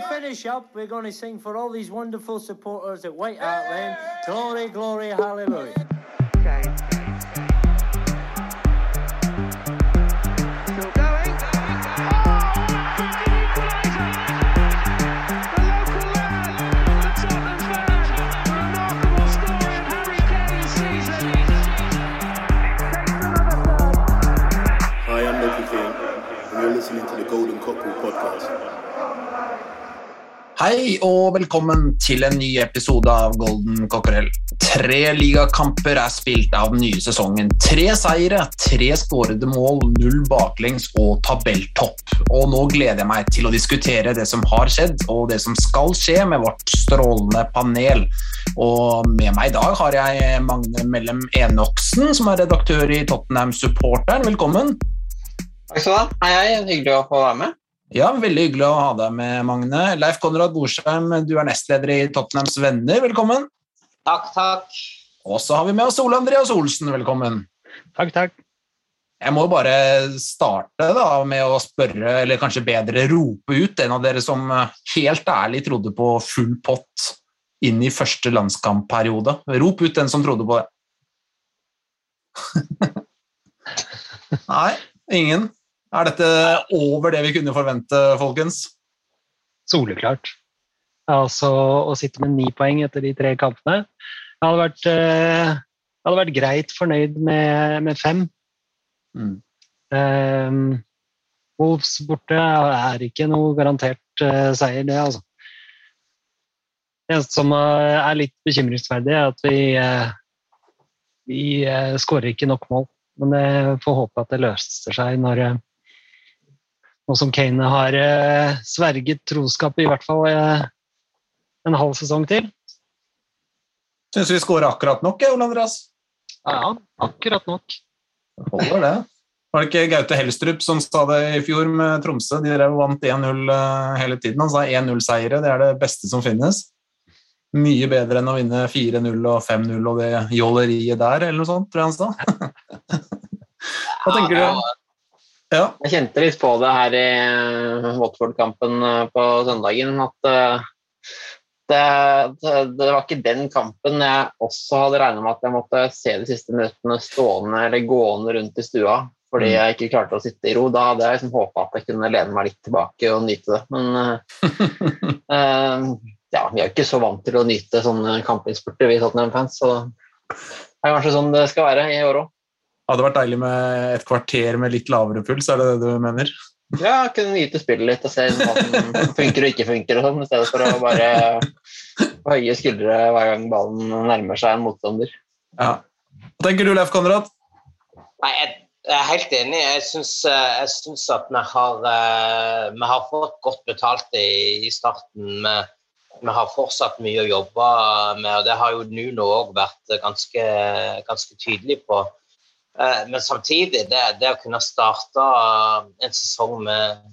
we finish up, we're going to sing for all these wonderful supporters at White Hart Lane. Glory, glory, hallelujah. Okay. Still going. Hi, I'm Nicky King, and you're listening to the Golden Cockerel podcast. Hei og velkommen til en ny episode av Golden Cockerel. Tre ligakamper er spilt av den nye sesongen. Tre seire, tre skårede mål, null baklengs og tabelltopp. Og nå gleder jeg meg til å diskutere det som har skjedd og det som skal skje med vårt strålende panel. Og med meg i dag har jeg Magne Mellem Enoksen, som er redaktør i Tottenham Supporteren. Velkommen. Takk skal du ha. Hei, hei. Hyggelig å få være med. Ja, Veldig hyggelig å ha deg med, Magne. Leif Konrad Borsheim, du er nestleder i Tottenhams Venner. Velkommen. Takk, takk. Og så har vi med oss Ole Andreas Olsen. Velkommen. Takk, takk. Jeg må bare starte da med å spørre, eller kanskje bedre rope ut, en av dere som helt ærlig trodde på full pott inn i første landskampperiode. Rop ut den som trodde på det. Nei, ingen. Er dette over det vi kunne forvente, folkens? Soleklart. Altså, å sitte med ni poeng etter de tre kampene Jeg hadde vært, eh, jeg hadde vært greit fornøyd med, med fem. Mm. Um, Wolves borte er ikke noe garantert uh, seier, det, altså. Det som eh, er litt bekymringsverdig, er at vi, uh, vi uh, skårer ikke nok mål. Men jeg får håpe at det løser seg når eh, nå som Kane har eh, sverget troskap i hvert fall eh, en halv sesong til. Syns vi skårer akkurat nok, Ole Andreas. Ja, akkurat nok. Det Holder det. Var det ikke Gaute Helstrup som sa det i fjor med Tromsø? De drev og vant 1-0 eh, hele tiden. Han sa 1-0-seire, det er det beste som finnes. Mye bedre enn å vinne 4-0 og 5-0 og det jåleriet der, eller noe sånt, tror jeg han sa. Hva tenker du? Ja. Jeg kjente litt på det her i eh, Watford-kampen eh, på søndagen. At eh, det, det, det var ikke den kampen jeg også hadde regna med at jeg måtte se de siste minuttene stående eller gående rundt i stua fordi Mm. jeg ikke klarte å sitte i ro. Da hadde jeg liksom håpa at jeg kunne lene meg litt tilbake og nyte det. Men eh, ja, vi er jo ikke så vant til å nyte sånne kampinnspurter, vi Tottenham-fans. Så det er kanskje sånn det skal være i år òg. Hadde vært deilig med et kvarter med litt lavere puls, er det det du mener? Ja, kunne nyte spillet litt og se hva som funker og ikke funker, og sånn, i stedet for å bare høye skuldre hver gang ballen nærmer seg en motstander. Ja. Hva tenker du, Leif Konrad? Nei, jeg, jeg er helt enig. Jeg syns, eh, jeg syns at vi har, eh, vi har fått godt betalt i, i starten. Vi, vi har fortsatt mye å jobbe med, og det har jo Nuno òg vært ganske, ganske tydelig på. Eh, Men samtidig, det, det å kunne starte en sesong med,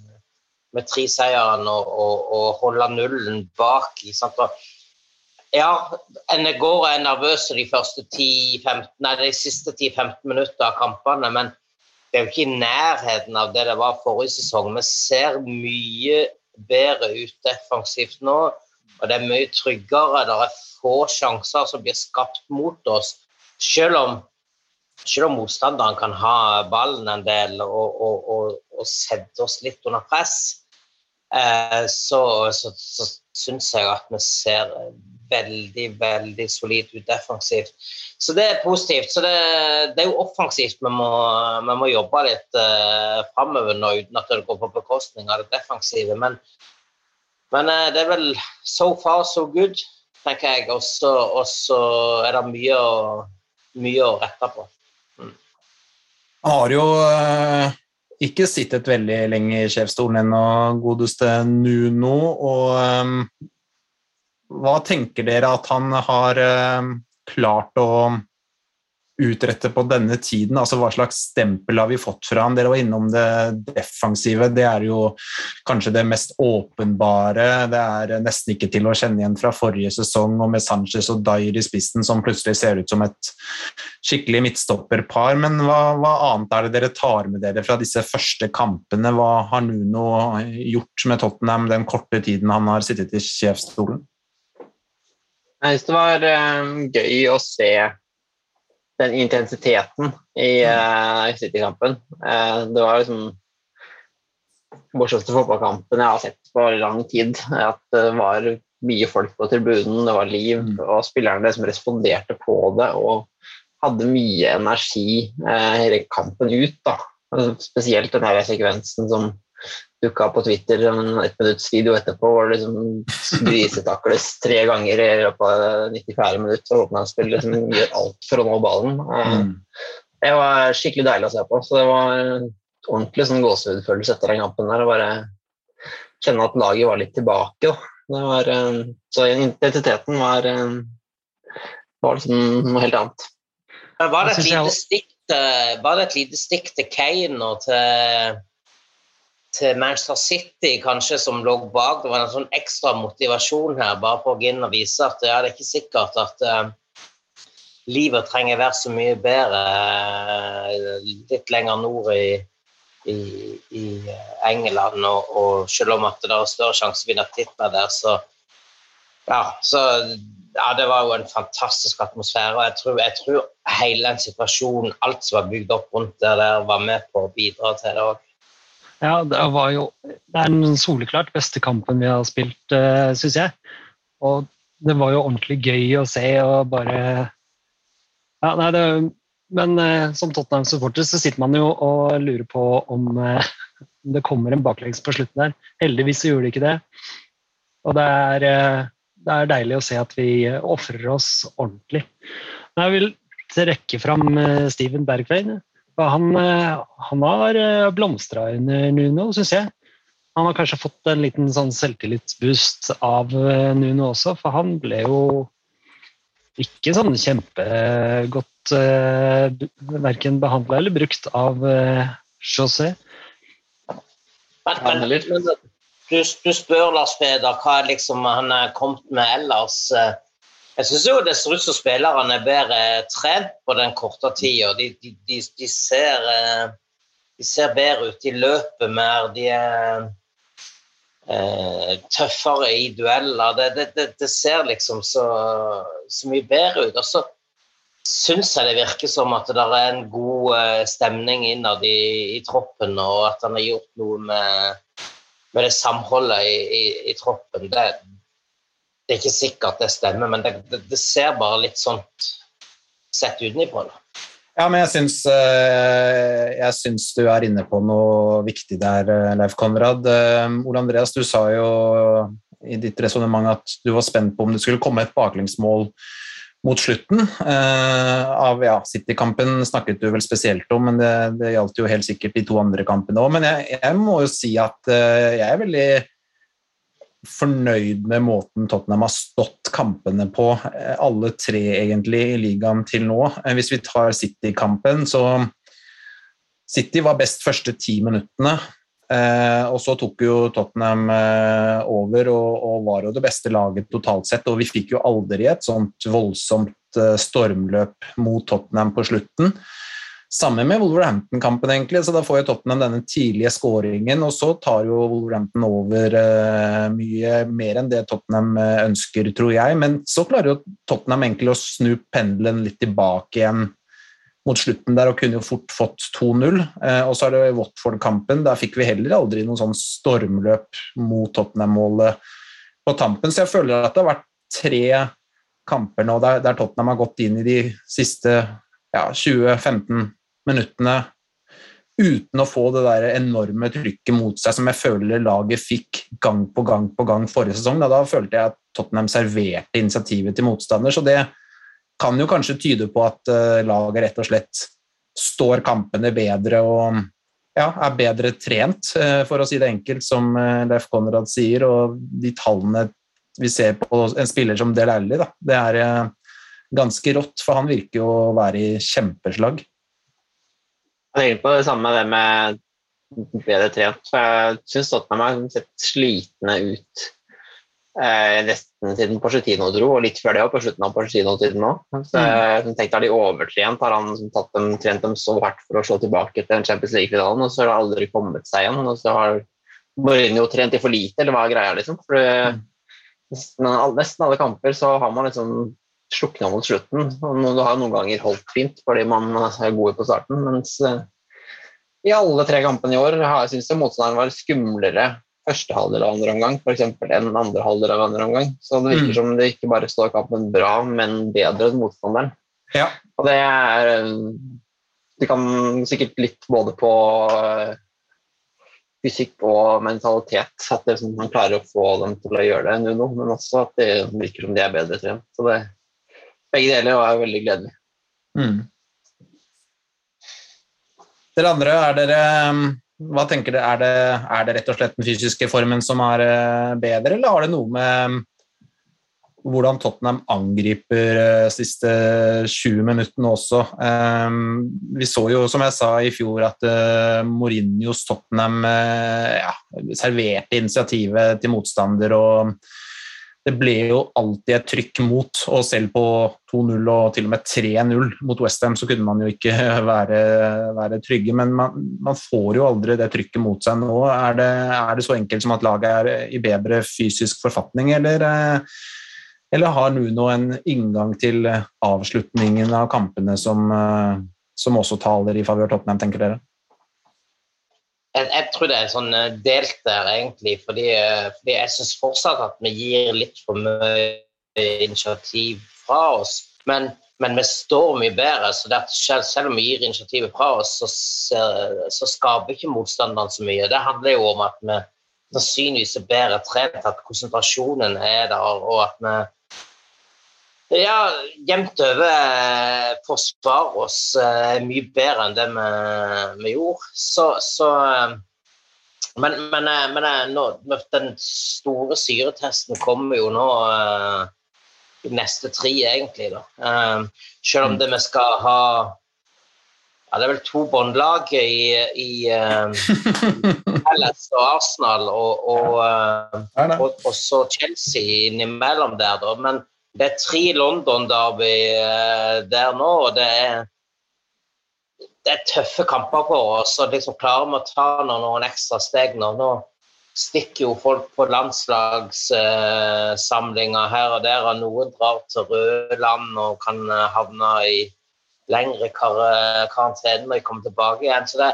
med tre seire og, og, og holde nullen bak sant? Og ja, en går og er nervøs de første 10-15, nei, de siste 10-15 minutter av kampene, men det er jo ikke i nærheten av det det var forrige sesong. Vi ser mye bedre ut defensivt nå, og det er mye tryggere. Det er få sjanser som blir skapt mot oss, selv om, selv om motstanderen kan ha ballen en del og, og, og, og sette oss litt under press. Eh, så, så, så syns jeg at vi ser veldig, veldig solid ut defensivt. Så det er positivt. Så det, det er jo offensivt vi må, vi må jobbe litt uh, framover nå, uten at det går på bekostning av det defensive. Men, men eh, det er vel so far so good, tenker jeg. Og så er det mye å, mye å rette på. Han har jo eh, ikke sittet veldig lenge i sjefsstolen ennå, godeste Nuno. Og eh, hva tenker dere at han har eh, klart å utrette på denne tiden? Altså Hva slags stempel har vi fått fra han? Dere var innom det defensive. Det er jo kanskje det mest åpenbare. Det er nesten ikke til å kjenne igjen fra forrige sesong, og med Sanchez og Dyer i spissen, som plutselig ser ut som et skikkelig midtstopperpar. Men hva, hva annet er det dere tar med dere fra disse første kampene? Hva har Nuno gjort med Tottenham den korte tiden han har sittet i sjefsstolen? Jeg syns det var um, gøy å se den intensiteten i uh, City-kampen. Uh, det var liksom morsomste fotballkampen jeg har sett på lang tid. At det var mye folk på tribunen, det var liv, mm. og spillerne som responderte på det og hadde mye energi hele kampen ut. da. Altså, spesielt den her sekvensen som dukka på Twitter en ett minutts video etterpå hvor det liksom grisetakles tre ganger i løpet av 94 minutter. Og Åpningsspill liksom gjør alt for å nå ballen. Mm. Det var skikkelig deilig å se på. Så det var ordentlig sånn gåsehudfølelse etter den kampen der. Å bare kjenne at laget var litt tilbake. Det var, så identiteten var, var liksom noe helt annet. Var det et lite stikk til, var det et lite stikk til Kane og til til Manchester City kanskje som lå bak. Det var en sånn ekstra motivasjon her, bare på å gå inn og vise at ja, det er ikke sikkert at uh, livet trenger være så mye bedre uh, litt lenger nord i, i, i England. Og, og, selv om at det er større sjanse for å vinne titler der, så ja, så ja, det var jo en fantastisk atmosfære. og jeg tror, jeg tror hele den situasjonen, alt som var bygd opp rundt det der, var med på å bidra til det òg. Ja, det var jo Det er den soleklart beste kampen vi har spilt, uh, eh, syns jeg. Og det var jo ordentlig gøy å se og bare Ja, nei, det Men uh, som Tottenham-supporter så sitter man jo og lurer på om uh, det kommer en baklengs på slutten der. Heldigvis så gjorde det ikke det. Og det er, det er deilig å se at vi ofrer oss ordentlig. Men jeg vil trekke fram Steven Bergveien. Han, eh, han har eh, blomstra under Nuno, syns jeg. Han har kanskje fått en liten sånn selvtillitsboost av eh, Nuno også, for han ble jo ikke sånn kjempegodt uh, verken behandla eller brukt av uh, José. Men, men, du, du, spør Lars Peder hva liksom han er kommet med ellers. Uh, jeg syns jo det ser ut som spillerne er bedre trent på den korte tida. De, de, de, de, ser, eh, de ser bedre ut. De løper mer. De er eh, tøffere i dueller. Det, det, det ser liksom så, så, mye bedre ut. Og så syns jeg det virker som at det er en god eh, stemning innad i, i, troppen, og at han har gjort noe med, med det samholdet i, i, i troppen. Det, det er ikke sikkert det stemmer, men det, det, det ser bare litt sånn sett utenfra. Ja, men jeg syns, eh, jeg syns, du er inne på noe viktig der, eh, Leif Konrad. Eh, Ole Andreas, du sa jo i ditt resonnement at du var spent på om det skulle komme et baklengsmål mot slutten. Av ja, City-kampen snakket du vel spesielt om, men det, det, gjaldt jo helt sikkert de to andre kampene òg. Men jeg, jeg, må jo si at jeg er veldig fornøyd med måten Tottenham har stått kampene på, eh, alle tre egentlig i ligaen til nå. Eh, hvis vi tar City-kampen, så City var best første ti minuttene. Eh, og så tok jo Tottenham over og, var jo det beste laget totalt sett. Og vi fikk jo aldri et sånt voldsomt stormløp mot Tottenham på slutten. Samme med Wolverhampton-kampen, egentlig. så Da får jo Tottenham denne tidlige skåringen, og så tar jo Wolverhampton over uh, mye mer enn det Tottenham uh, ønsker, tror jeg. Men så klarer jo Tottenham egentlig å snu pendelen litt tilbake igjen mot slutten der og kunne jo fort fått 2-0. Uh, eh, og så er det Watford-kampen. Der fikk vi heller aldri noen sånn stormløp mot Tottenham-målet på tampen, så jeg føler at det har vært tre kamper nå der, der Tottenham har gått inn i de siste ja, 20-15 minuttene uten å få det der enorme trykket mot seg som jeg føler laget fikk gang på gang på gang forrige sesong. Da, da følte jeg at Tottenham serverte initiativet til motstander, så det kan jo kanskje tyde på at uh, laget rett og slett står kampene bedre og ja, er bedre trent, uh, for å si det enkelt, som uh, Leif Konrad sier. Og de tallene vi ser på en spiller som Del Alli, det er ganske rått, for han virker jo å være i kjempeslag. Tenker på det samme det med bedre trent. for Jeg syns Tottenham har sett slitne ut eh, nesten siden Porcetino dro, og litt før det, òg, på slutten av Porcetino-tiden òg. Så jeg tenkte Har de overtrent? Har han tatt dem, trent dem så hardt for å slå tilbake til Champions League-finalen, og så har det aldri kommet seg igjen? og så har Mourinho trent i for lite, eller hva er greia, liksom? For mm. nesten, alle, nesten alle kamper så har man liksom slukna mot slutten. og Det har noen ganger holdt fint fordi man er gode på starten, mens eh, i alle tre kampene i år har jeg syntes motstanderen var skumlere første halvdel av andre omgang for eksempel, enn andre halvdel av andre omgang. Så det virker Mm. som det ikke bare står kampen bra, men bedre enn motstanderen. Ja. Og det er eh, Det kan sikkert litt både på eh, fysikk og mentalitet at det, man klarer å få dem til å gjøre det, Nuno, men også at det virker som de er bedre trent. Så det, begge deler er veldig gledelig. Mm. Dere andre, er dere Hva tenker dere? Er det, er det rett og slett den fysiske formen som er eh, bedre, eller har det noe med hvordan Tottenham angriper eh, siste 20 minuttene også. Um, vi så jo, som jeg sa i fjor, at Mourinhos Tottenham ja, serverte initiativet til motstander, og det ble jo alltid et trykk mot, og selv på 2-0 og til og med 3-0 mot Westham så kunne man jo ikke være, være trygge, men man, man, får jo aldri det trykket mot seg nå. Er det, er det så enkelt som at laget er i bedre fysisk forfatning, eller uh, eller har Nuno en inngang til avslutningen av kampene som, som også taler i favør Tottenham, tenker dere? Jeg, jeg, tror det er sånn delt der, egentlig. Fordi, fordi jeg syns fortsatt at vi gir litt for mye initiativ fra oss. Men, men vi står mye bedre. så selv, selv, om vi gir initiativet fra oss, så, så skaper ikke motstanderen så mye. Det handler jo om at vi sannsynligvis er bedre trent, at konsentrasjonen er der, og at vi ja, jevnt over forsvarer oss uh, mye bedre enn det vi, vi gjorde. Så, så uh, Men, men, men nå, den store syretesten kommer jo nå de neste tre, egentlig. da. selv om det vi skal ha ja, Det er vel to båndlag i, i Hellas og Arsenal, og, og, og, og så Chelsea innimellom der, da. men det er tre London-derby der nå, og det er, det er tøffe kamper på oss. og liksom Klarer vi å ta noen, noen ekstra steg nå? Nå stikker jo folk på landslagssamlinger uh, her og der, og noen drar til Rødland og kan havne i lengre kar karantene når de kommer tilbake igjen. så det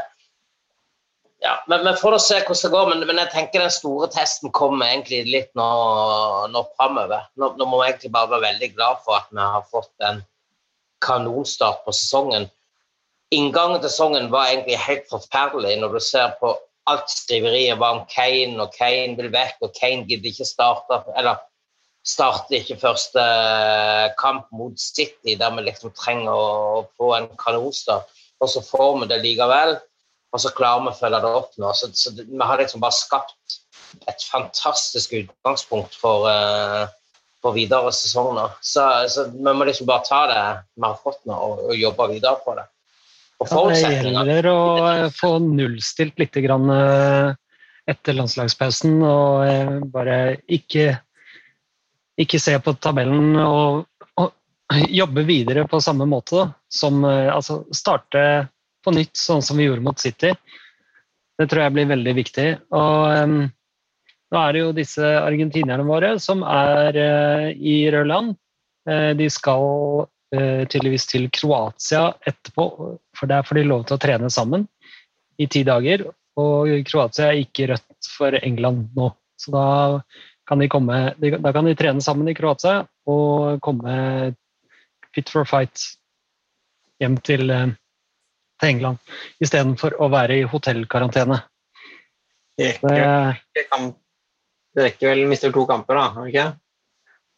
ja, men, men får se hvordan det går. Men, men, jeg tenker den store testen kommer egentlig litt nå, nå framover. Nå, nå, må vi egentlig bare være veldig glad for at vi har fått en kanonstart på sesongen. Inngangen til sesongen var egentlig helt forferdelig når du ser på alt skriveriet var om Kane, og Kane vil vekk, og Kane gidder ikke starte eller starter ikke første kamp mot City, der vi liksom trenger å få en kanonstart. Og så får vi det likevel og så klarer vi å følge det opp nå. Så, så vi har liksom bare skapt et fantastisk utgangspunkt for, uh, for videre sesonger. Så, så, vi må liksom bare ta det vi har fått nå, og, og jobbe videre på det. Og det gjelder å få nullstilt litt grann etter landslagspausen og bare ikke, ikke se på tabellen og, og jobbe videre på samme måte. Som altså starte på nytt, sånn som vi gjorde mot City. Det tror jeg blir veldig viktig. Og um, nå er det jo disse argentinerne våre som er uh, i Rødland. Uh, de skal uh, tydeligvis til Kroatia etterpå, for der får de lov til å trene sammen i ti dager. Og Kroatia er ikke rødt for England nå, så da kan de, komme, da kan de trene sammen i Kroatia og komme fit for fight hjem til til England istedenfor å være i hotellkarantene. Det, det rekker vel mister to kamper, da, ikke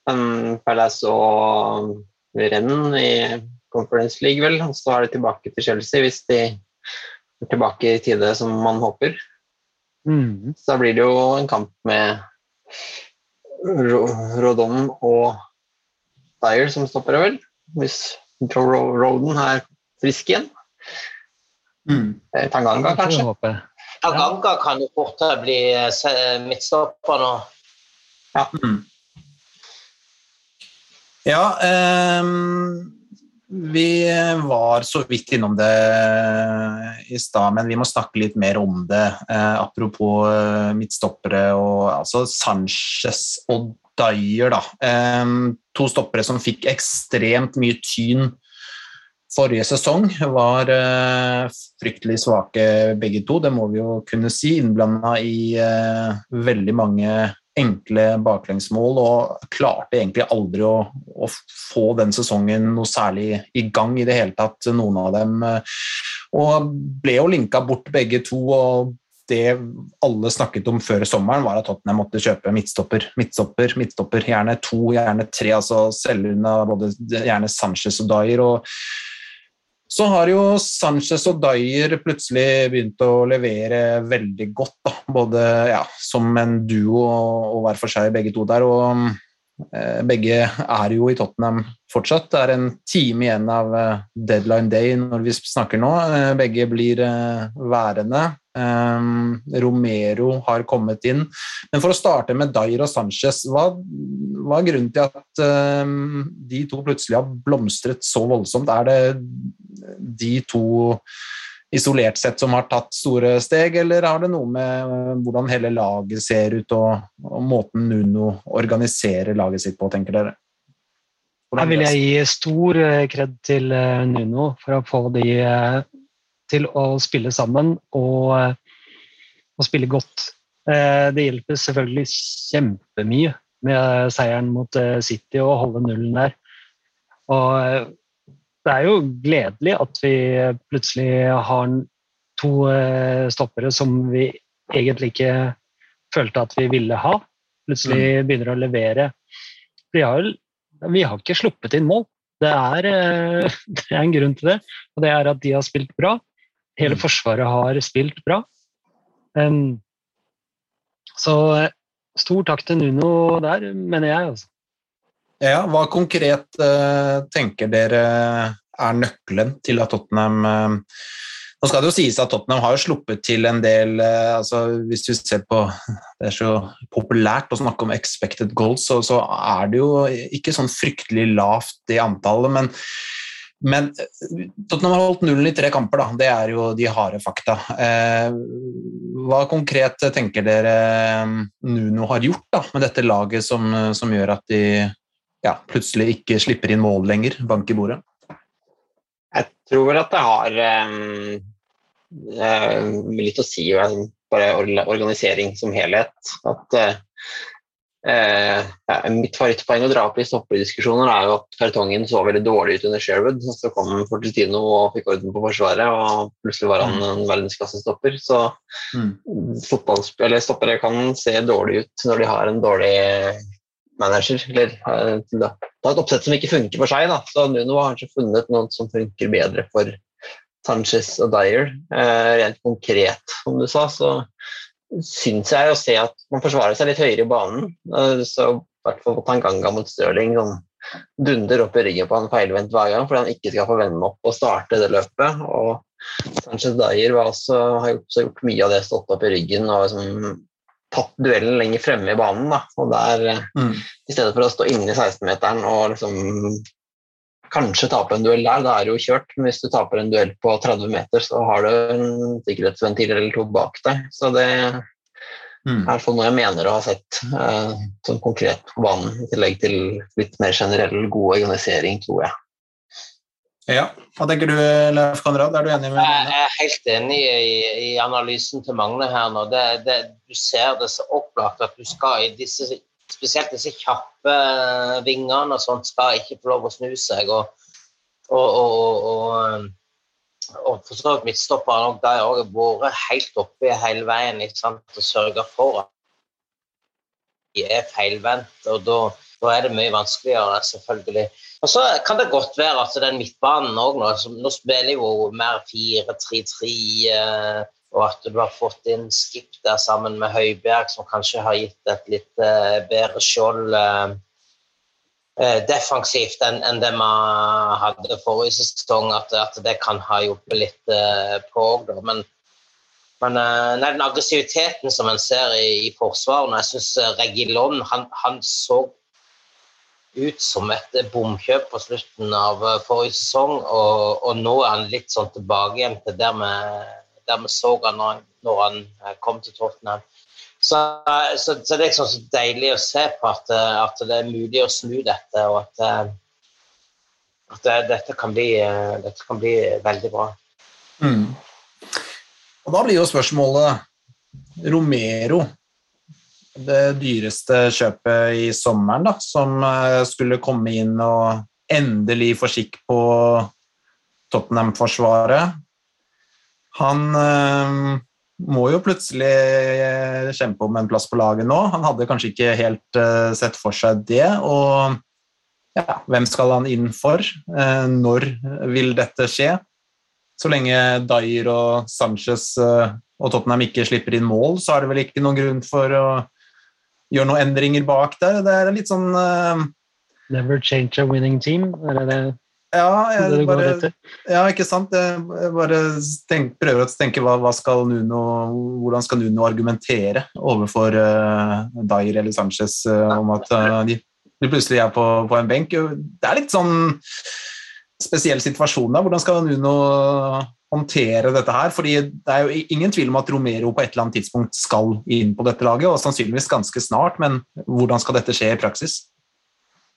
Men Palace og Renn i Conference League, vel. Og så er det tilbake til Chelsea hvis de er tilbake i tide, som man håper. Mm. Så da blir det jo en kamp med Rodon og Dyer som stopper vel? hvis Roden er frisk igjen. Mm. Eh, Tanganga, kanskje. Tanganga kan jo fort bli eh, midtstopper nå. Mm. Ja, um, vi var så vidt innom det i stad, men vi må snakke litt mer om det. Eh, apropos eh, midtstoppere og altså Sanchez og Dyer, da. Ehm, to stoppere som fikk ekstremt mye tyn forrige sesong, var eh, fryktelig svake begge to, det må vi jo kunne si. Innblanda i eh, veldig mange enkle baklengsmål og klarte egentlig aldri å, å få den sesongen noe særlig i gang i det hele tatt, noen av dem. eh, Og ble jo linka bort begge to, og det alle snakket om før sommeren, var at Tottenham måtte kjøpe midtstopper, midtstopper, midtstopper. Gjerne to, gjerne tre, altså selge unna både gjerne Sanchez og Dyer. og så har jo Sanchez og Dyer plutselig begynt å levere veldig godt, da. både ja, som en duo og hver for seg, begge to der. og eh, Begge er jo i Tottenham fortsatt. Det er en time igjen av eh, deadline day når vi snakker nå. Eh, Begge blir eh, værende. Eh, Romero har kommet inn. Men for å starte med Dyer og Sanchez, hva, hva er grunnen til at eh, de to plutselig har blomstret så voldsomt? Er det de to isolert sett som har tatt store steg, eller har det noe med eh, hvordan hele laget ser ut og, og måten Nuno organiserer laget sitt på, tenker dere? Her vil jeg gi stor eh, kred til eh, Nuno for å få de til å spille sammen og, og spille godt. Det hjelper selvfølgelig kjempemye med seieren mot City å holde nullen der. Og det er jo gledelig at vi plutselig har to eh, stoppere som vi egentlig ikke følte at vi ville ha. Plutselig begynner å levere. Vi har, vi har ikke sluppet inn mål. Det er, eh, det er en grunn til det, og det er at de har spilt bra. Hele Mm. Forsvaret har spilt bra. Så eh, stor takk til Nuno der, mener jeg. Altså. Ja, hva konkret eh, tenker dere er nøkkelen til at Tottenham eh, Nå skal det jo sies at Tottenham har jo sluppet til en del eh, altså Hvis du ser på Det er så populært å snakke om expected goals, så, så er det jo ikke sånn fryktelig lavt, det antallet. Men, men Tottenham har holdt nullen i tre kamper, da. Det er jo de harde fakta. Eh, hva konkret tenker dere Nuno har gjort da, med dette laget som, som gjør at de ja, plutselig ikke slipper inn mål lenger, bank i bordet. Jeg tror vel at det har eh, litt å si bare organisering som helhet. At eh, eh, ja, Mitt favorittpoeng å dra opp i stopperdiskusjoner er jo at kartongen så veldig dårlig ut under Sherwood. Så kom Fortitino og fikk orden på forsvaret, og plutselig var han en verdensklassestopper. Så mm. eller stoppere kan se dårlig ut når de har en dårlig manager, eller eh, til å ta et oppsett som ikke funker for seg. Da. Så Nuno har kanskje funnet noe som funker bedre for Sanchez og Dyer. Eh, rent konkret, som du sa, så syns jeg å se at man forsvarer seg litt høyere i banen. Eh, så i hvert fall Tanganga mot Stirling sånn dunder opp i ryggen på han feilvendt hver gang fordi han ikke skal få vende opp og starte det løpet. Og Sanchez Dyer også, har gjort, gjort mye av det, stått opp i ryggen og liksom tatt duellen lenger fremme i banen. Da. Og der, eh, Mm. I stedet for å stå inne i 16-meteren og liksom kanskje tape en duell der, da er det jo kjørt. Men hvis du taper en duell på 30 meter, så har du en sikkerhetsventil eller to bak deg. Så det Mm. er noe jeg mener å ha sett eh, sånn konkret på banen, i tillegg til litt mer generell god organisering, tror jeg. Ja, Hva tenker du, Leif Konrad? Er du enig med Jeg er helt enig i, i analysen til Magne her nå. Det, det, du ser det så opplagt at du skal i disse Spesielt disse kjappe vingene og sånt skal ikke få lov å snu seg. Og, og, og, og, og for så vidt midtstopperne òg, de har vært helt oppe hele veien ikke sant, og sørga for at de er feilvendt. Og da, da er det mye vanskeligere, selvfølgelig. Og så kan det godt være at den midtbanen òg nå Nå spiller jo mer 4-3-3, eh, og at du har fått inn Skip der sammen med Høibjerg, som kanskje har gitt et litt eh, bedre skjold. eh. defensivt enn det man hadde forrige sesong. At, det kan ha hjulpet litt på òg, da. Men, men nei, den aggressiviteten som en ser i, i forsvaret Jeg syns Regilon han, han så ut som et bomkjøp på slutten av eh, forrige sesong, og, og nå er han litt sånn tilbake igjen til der vi, der så han når, når han eh, kom til Tottenham. Så, så, så, det er liksom så deilig å se på at, eh, at, det er mulig å snu dette, og at, at det, dette, kan bli, dette, kan bli, veldig bra. Mm. Og da blir jo spørsmålet Romero det dyreste kjøpet i sommeren, da, som eh, skulle komme inn og endelig få skikk på Tottenham-forsvaret. Han øh, må jo plutselig eh, kjempe om en plass på laget nå. Han hadde kanskje ikke helt øh, sett for seg det. Og ja, hvem skal han inn for? Eh, når vil dette skje? Så lenge Dyer og Sanchez og Tottenham ikke slipper inn mål, så er det vel ikke noen grunn for å gjør noen endringer bak der. Det er litt sånn uh, Never change a winning team, er det det? Ja, jeg bare, ja, ikke sant. Jeg bare tenk, prøver å tenke hva, hva, skal Nuno, hvordan skal Nuno argumentere overfor uh, Dair eller Sanchez uh, om at uh, de, de, plutselig er på, på, en benk. Det er litt sånn spesiell situasjon da. Hvordan skal Nuno håndtere dette her. fordi Det er jo ingen tvil om at Romero på et eller annet tidspunkt skal inn på dette laget, og sannsynligvis ganske snart, men hvordan skal dette skje i praksis?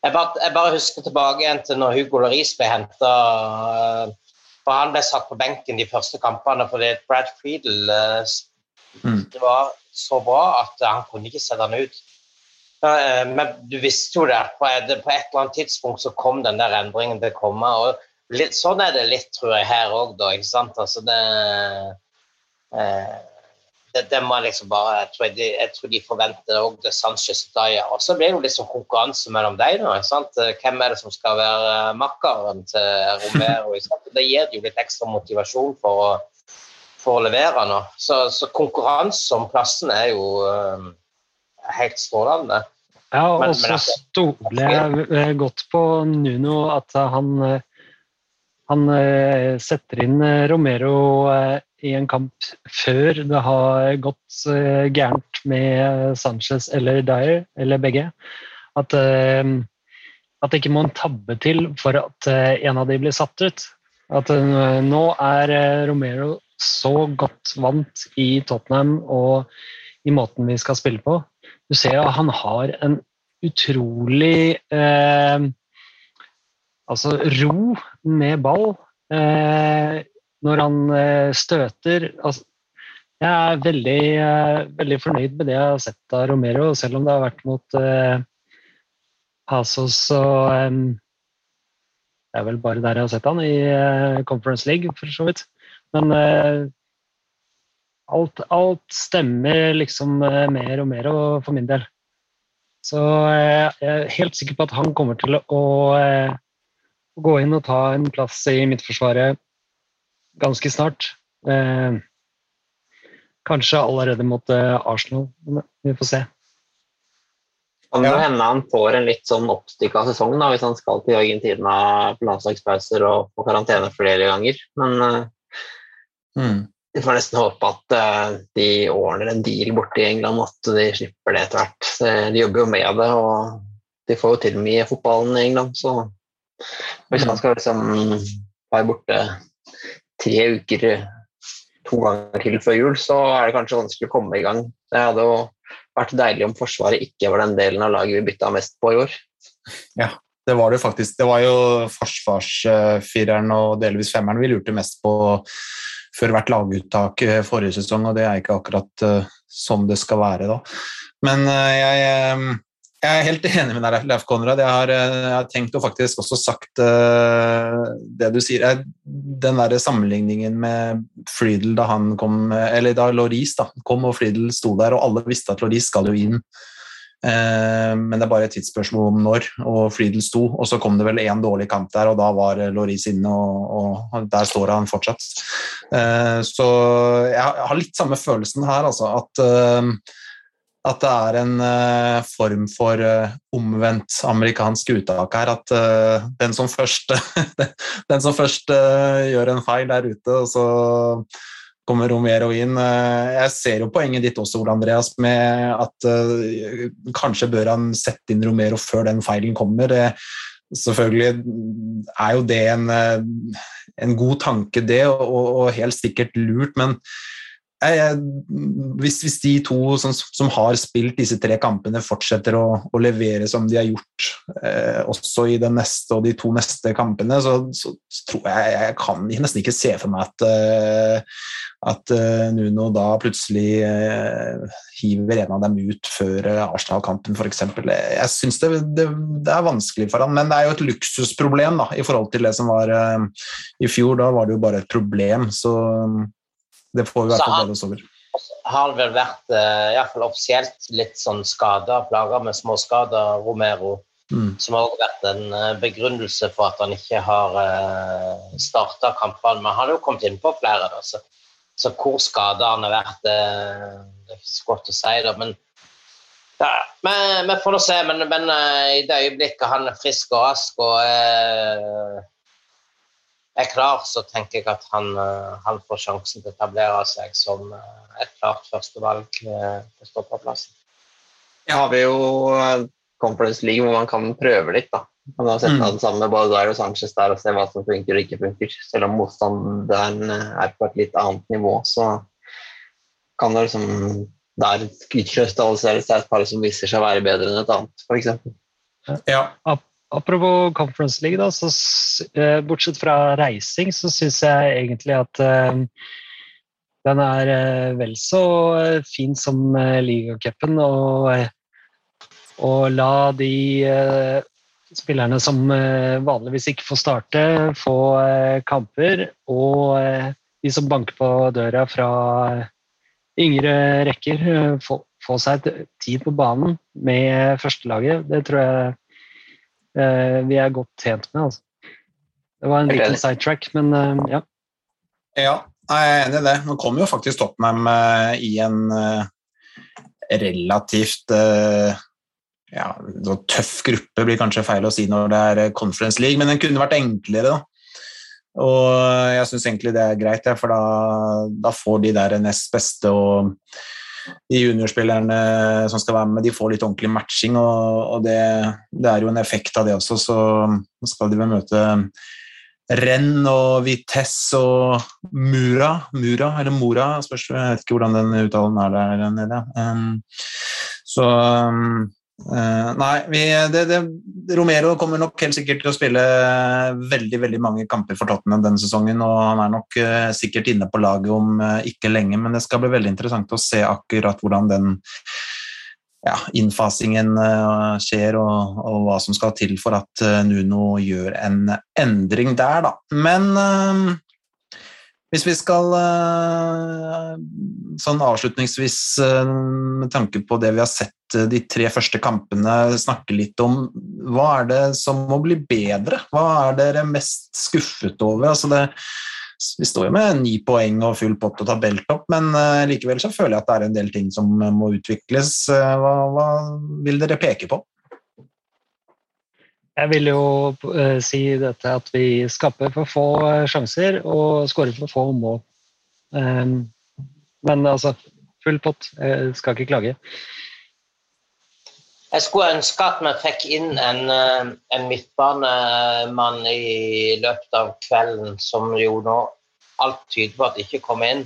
Jeg bare, jeg bare husker tilbake igjen til når Hugo Laris ble henta. For han ble satt på benken de første kampene fordi Brad Friedel eh, mm. det var så bra at han kunne ikke sette han ut. Eh, men du visste jo det. På et eller annet tidspunkt så kom den der endringen til å komme. og litt, sånn er det litt, tror jeg, her òg, da. ikke sant? Altså det, eh, det, det må liksom bare Jeg tror de, jeg tror de forventer òg det Sanchez Daya. Og så blir det jo liksom konkurranse mellom dem. nå. ikke sant? Hvem er det som skal være makkeren til Romero? Ikke sant? Det gir jo litt ekstra motivasjon for å, for å levere nå. Så, så konkurranse om plassen er jo eh, helt strålende. Ja, og så stoler jeg godt på Nuno, at han han eh, setter inn eh, Romero eh, i en kamp før det har gått gærent med Sanchez eller Dyer, eller begge. At, at det ikke må en tabbe til for at en av de blir satt ut. At nå er Romero så godt vant i Tottenham og i måten vi skal spille på. Du ser at han har en utrolig eh, altså ro med ball eh, når han eh, støter. Altså, jeg er veldig, eh, veldig, fornøyd med det jeg har sett av Romero, selv om det har vært mot eh, Pasos og eh, Det er vel bare der jeg har sett han, i eh, Conference League, for så vidt. Men alt, alt, stemmer liksom med Romero for min del. Så jeg er helt sikker på at han kommer til å gå inn og ta en plass i Midtforsvaret ganske snart. Eh, kanskje allerede mot eh, Arsenal. Vi får se. Kan det hende han får en litt sånn oppstykka sesong da, hvis han skal til Argentina på landslagspauser og på karantene flere ganger. Men vi mm. får nesten håpe at uh, de ordner en deal borte i England, at de slipper det etter hvert. De jobber jo med det, og de får jo til mye i fotballen i England, så hvis man skal liksom være borte tre uker to ganger til før jul, så er det kanskje vanskelig å komme i gang. Det hadde jo vært deilig om Forsvaret ikke var den delen av laget vi bytta mest på i år. Ja, det var det faktisk. Det var jo forsvarsfireren og delvis femmeren vi lurte mest på før hvert laguttak forrige sesong, og det er ikke akkurat uh, som det skal være da. Men uh, jeg jeg er helt enig med deg, Leif Konrad. Jeg har, eh, jeg har, tenkt og faktisk også sagt uh, det du sier. Jeg, den der sammenligningen med Friedel da han kom Eller da Loris da, kom og Friedel sto der, og alle visste at Loris skal jo inn. Uh, men det er bare et tidsspørsmål om når, og Friedel sto. Og så kom det vel én dårlig kamp der, og da var Loris inne, og, og der står han fortsatt. Så jeg har litt samme følelsen her, altså. At at det er en uh, form for uh, omvendt amerikansk uttak her. At uh, den som først, den som først gjør en feil der ute, og så kommer Romero inn. Jeg ser jo poenget ditt også, Ole Andreas, med at kanskje bør han sette inn Romero før den feilen kommer. Selvfølgelig er jo det en, en god tanke, det, og, og helt sikkert lurt, men hvis, hvis, de to som, som, har spilt disse tre kampene, fortsetter å, å levere som de har gjort eh, også i den neste og de to neste kampene, så, så, tror jeg jeg kan nesten ikke se for meg at, uh, at uh, Nuno da plutselig eh, hiver en av dem ut før Arsenal-kampen, f.eks. Jeg syns det, det, det, er vanskelig for han, men det er jo et luksusproblem da, i forhold til det som var i fjor. Da var det jo bare et problem. så det får vi i hvert fall glede oss over. Har vel vært, uh, iallfall offisielt, litt sånn skada, plaga med småskader, Romero. Mm. Som har også vært en uh, begrunnelse for at han ikke har uh, starta kampene. Men han har jo kommet innpå flere, da, så, så hvor skada han har vært, det, det er ikke så godt å si. da, men ja, vi får nå se. Men, men uh, i det øyeblikket han er frisk og rask og uh, er klar, så tenker jeg at han, eh, han, får sjansen til å etablere seg som eh, et klart førstevalg eh, på stopperplassen. Ja, har vi jo Conference League hvor man kan prøve litt. da. Man har sett mm. det samme med Baudar og Sanchez der og se hva som funker og ikke funker. Selv om motstanderen er på et litt annet nivå, så kan det liksom der utkrystalliseres et par som viser seg å være bedre enn et annet, f.eks. Ja. Apropos Conference League, da, så, uh, bortsett fra reising, så syns jeg egentlig at uh, den er uh, vel så fin som uh, ligacupen. Og, og, la de spillerne som vanligvis ikke får starte, få kamper. Og de som banker på døra fra yngre rekker, få, få seg tid på banen med førstelaget. Det tror jeg Eh, vi er godt tjent med. Altså. Det var en liten sidetrack, men eh, ja. Ja, jeg er enig i det. Nå kommer jo faktisk Tottenham uh, i en relativt ja, tøff gruppe, blir kanskje feil å si når det er Conference League, men den kunne vært enklere. da. Og jeg syns egentlig det er greit, ja, for da, da, får de der nest beste og de juniorspillerne som skal være med, de får litt ordentlig matching, og, og det, det, er jo en effekt av det også. Så skal de vel møte Renn og Vitesse og Mura, Mura eller Mora, spørs, jeg vet ikke hvordan den uttalen er der nede. Um, så um, Uh, nei, vi, det, det, Romero kommer nok helt sikkert til å spille veldig veldig mange kamper for Tottenham denne sesongen, og han er nok uh, sikkert inne på laget om uh, ikke lenge, men det skal bli veldig interessant å se akkurat hvordan den ja, innfasingen skjer, og, og, hva som skal til for at Nuno gjør en endring der, da. Men hvis vi skal eh, sånn avslutningsvis, eh, med tanke på det vi har sett eh, de tre første kampene, snakke litt om hva er det som må bli bedre? Hva er dere mest skuffet over? Altså det, vi står jo med ni poeng og full pott og tabelltopp, men likevel så føler jeg at det er en del ting som må utvikles. Hva, hva vil dere peke på? Jeg vil jo uh, si dette at vi skaper for få uh, sjanser og skårer for få mål. Um, men altså, full pott. Jeg skal ikke klage. Jeg skulle ønske at vi fikk inn en, eh, en midtbanemann i løpet av kvelden, som jo nå alt tyder på at ikke kommer inn.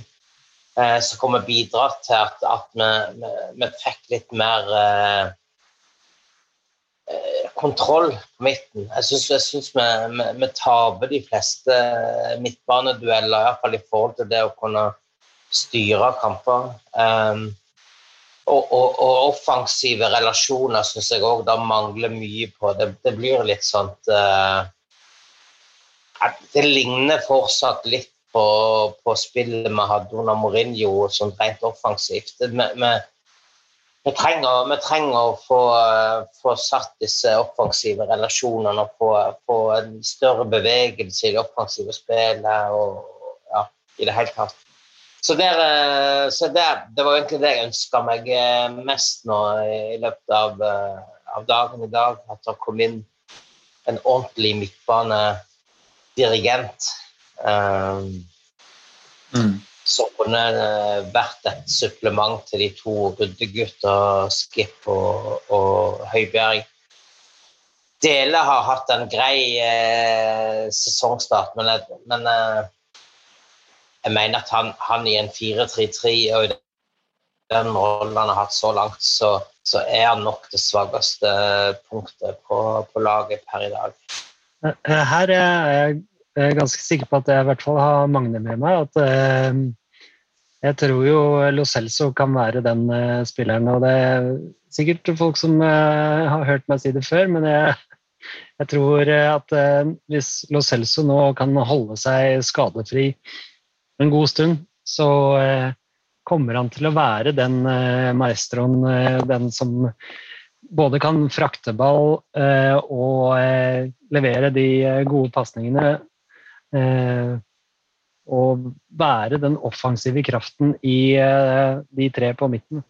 Eh, som kommer bidra til at, at vi, vi, vi, fikk litt mer eh, Eh, kontroll på midten. Jeg syns vi, vi, vi, taper de fleste midtbanedueller, iallfall i forhold til det å kunne styre kamper. Um, og, og, og, offensive relasjoner syns jeg òg det mangler mye på. Det, det blir litt sånn uh, Det ligner fortsatt litt på, på spillet vi hadde under Mourinho, sånn rent offensivt. Det, vi, vi trenger, vi trenger, å få, få, satt disse offensive relasjonene og få, få, en større bevegelse i det offensive spillet og ja, i det hele tatt. Så, der, eh, så der, det var egentlig det jeg ønska meg eh, mest nå i løpet av, eh, av dagen i dag. At det kom inn en ordentlig midtbanedirigent. Um, Mm. Som kunne eh, vært et supplement til de to ryddegutta Skip og, og Høibjerg. Dele har hatt en grei eh, sesongstart, men, men eh, jeg mener at han, han i en 4-3-3 og i den rollen han har hatt så langt, så, så er han nok det svakeste punktet på, på laget per i dag. Eh, Her er jeg er ganske sikker på at jeg i hvert fall har Magne med meg. at eh, Jeg tror jo Lo Celso kan være den eh, spilleren. og Det er sikkert folk som eh, har hørt meg si det før, men jeg, jeg tror eh, at eh, hvis Lo Celso nå kan holde seg skadefri en god stund, så eh, kommer han til å være den maestroen, den som både kan frakte ball og levere de gode pasningene. Eh, og være den offensive kraften i eh, de tre på midten.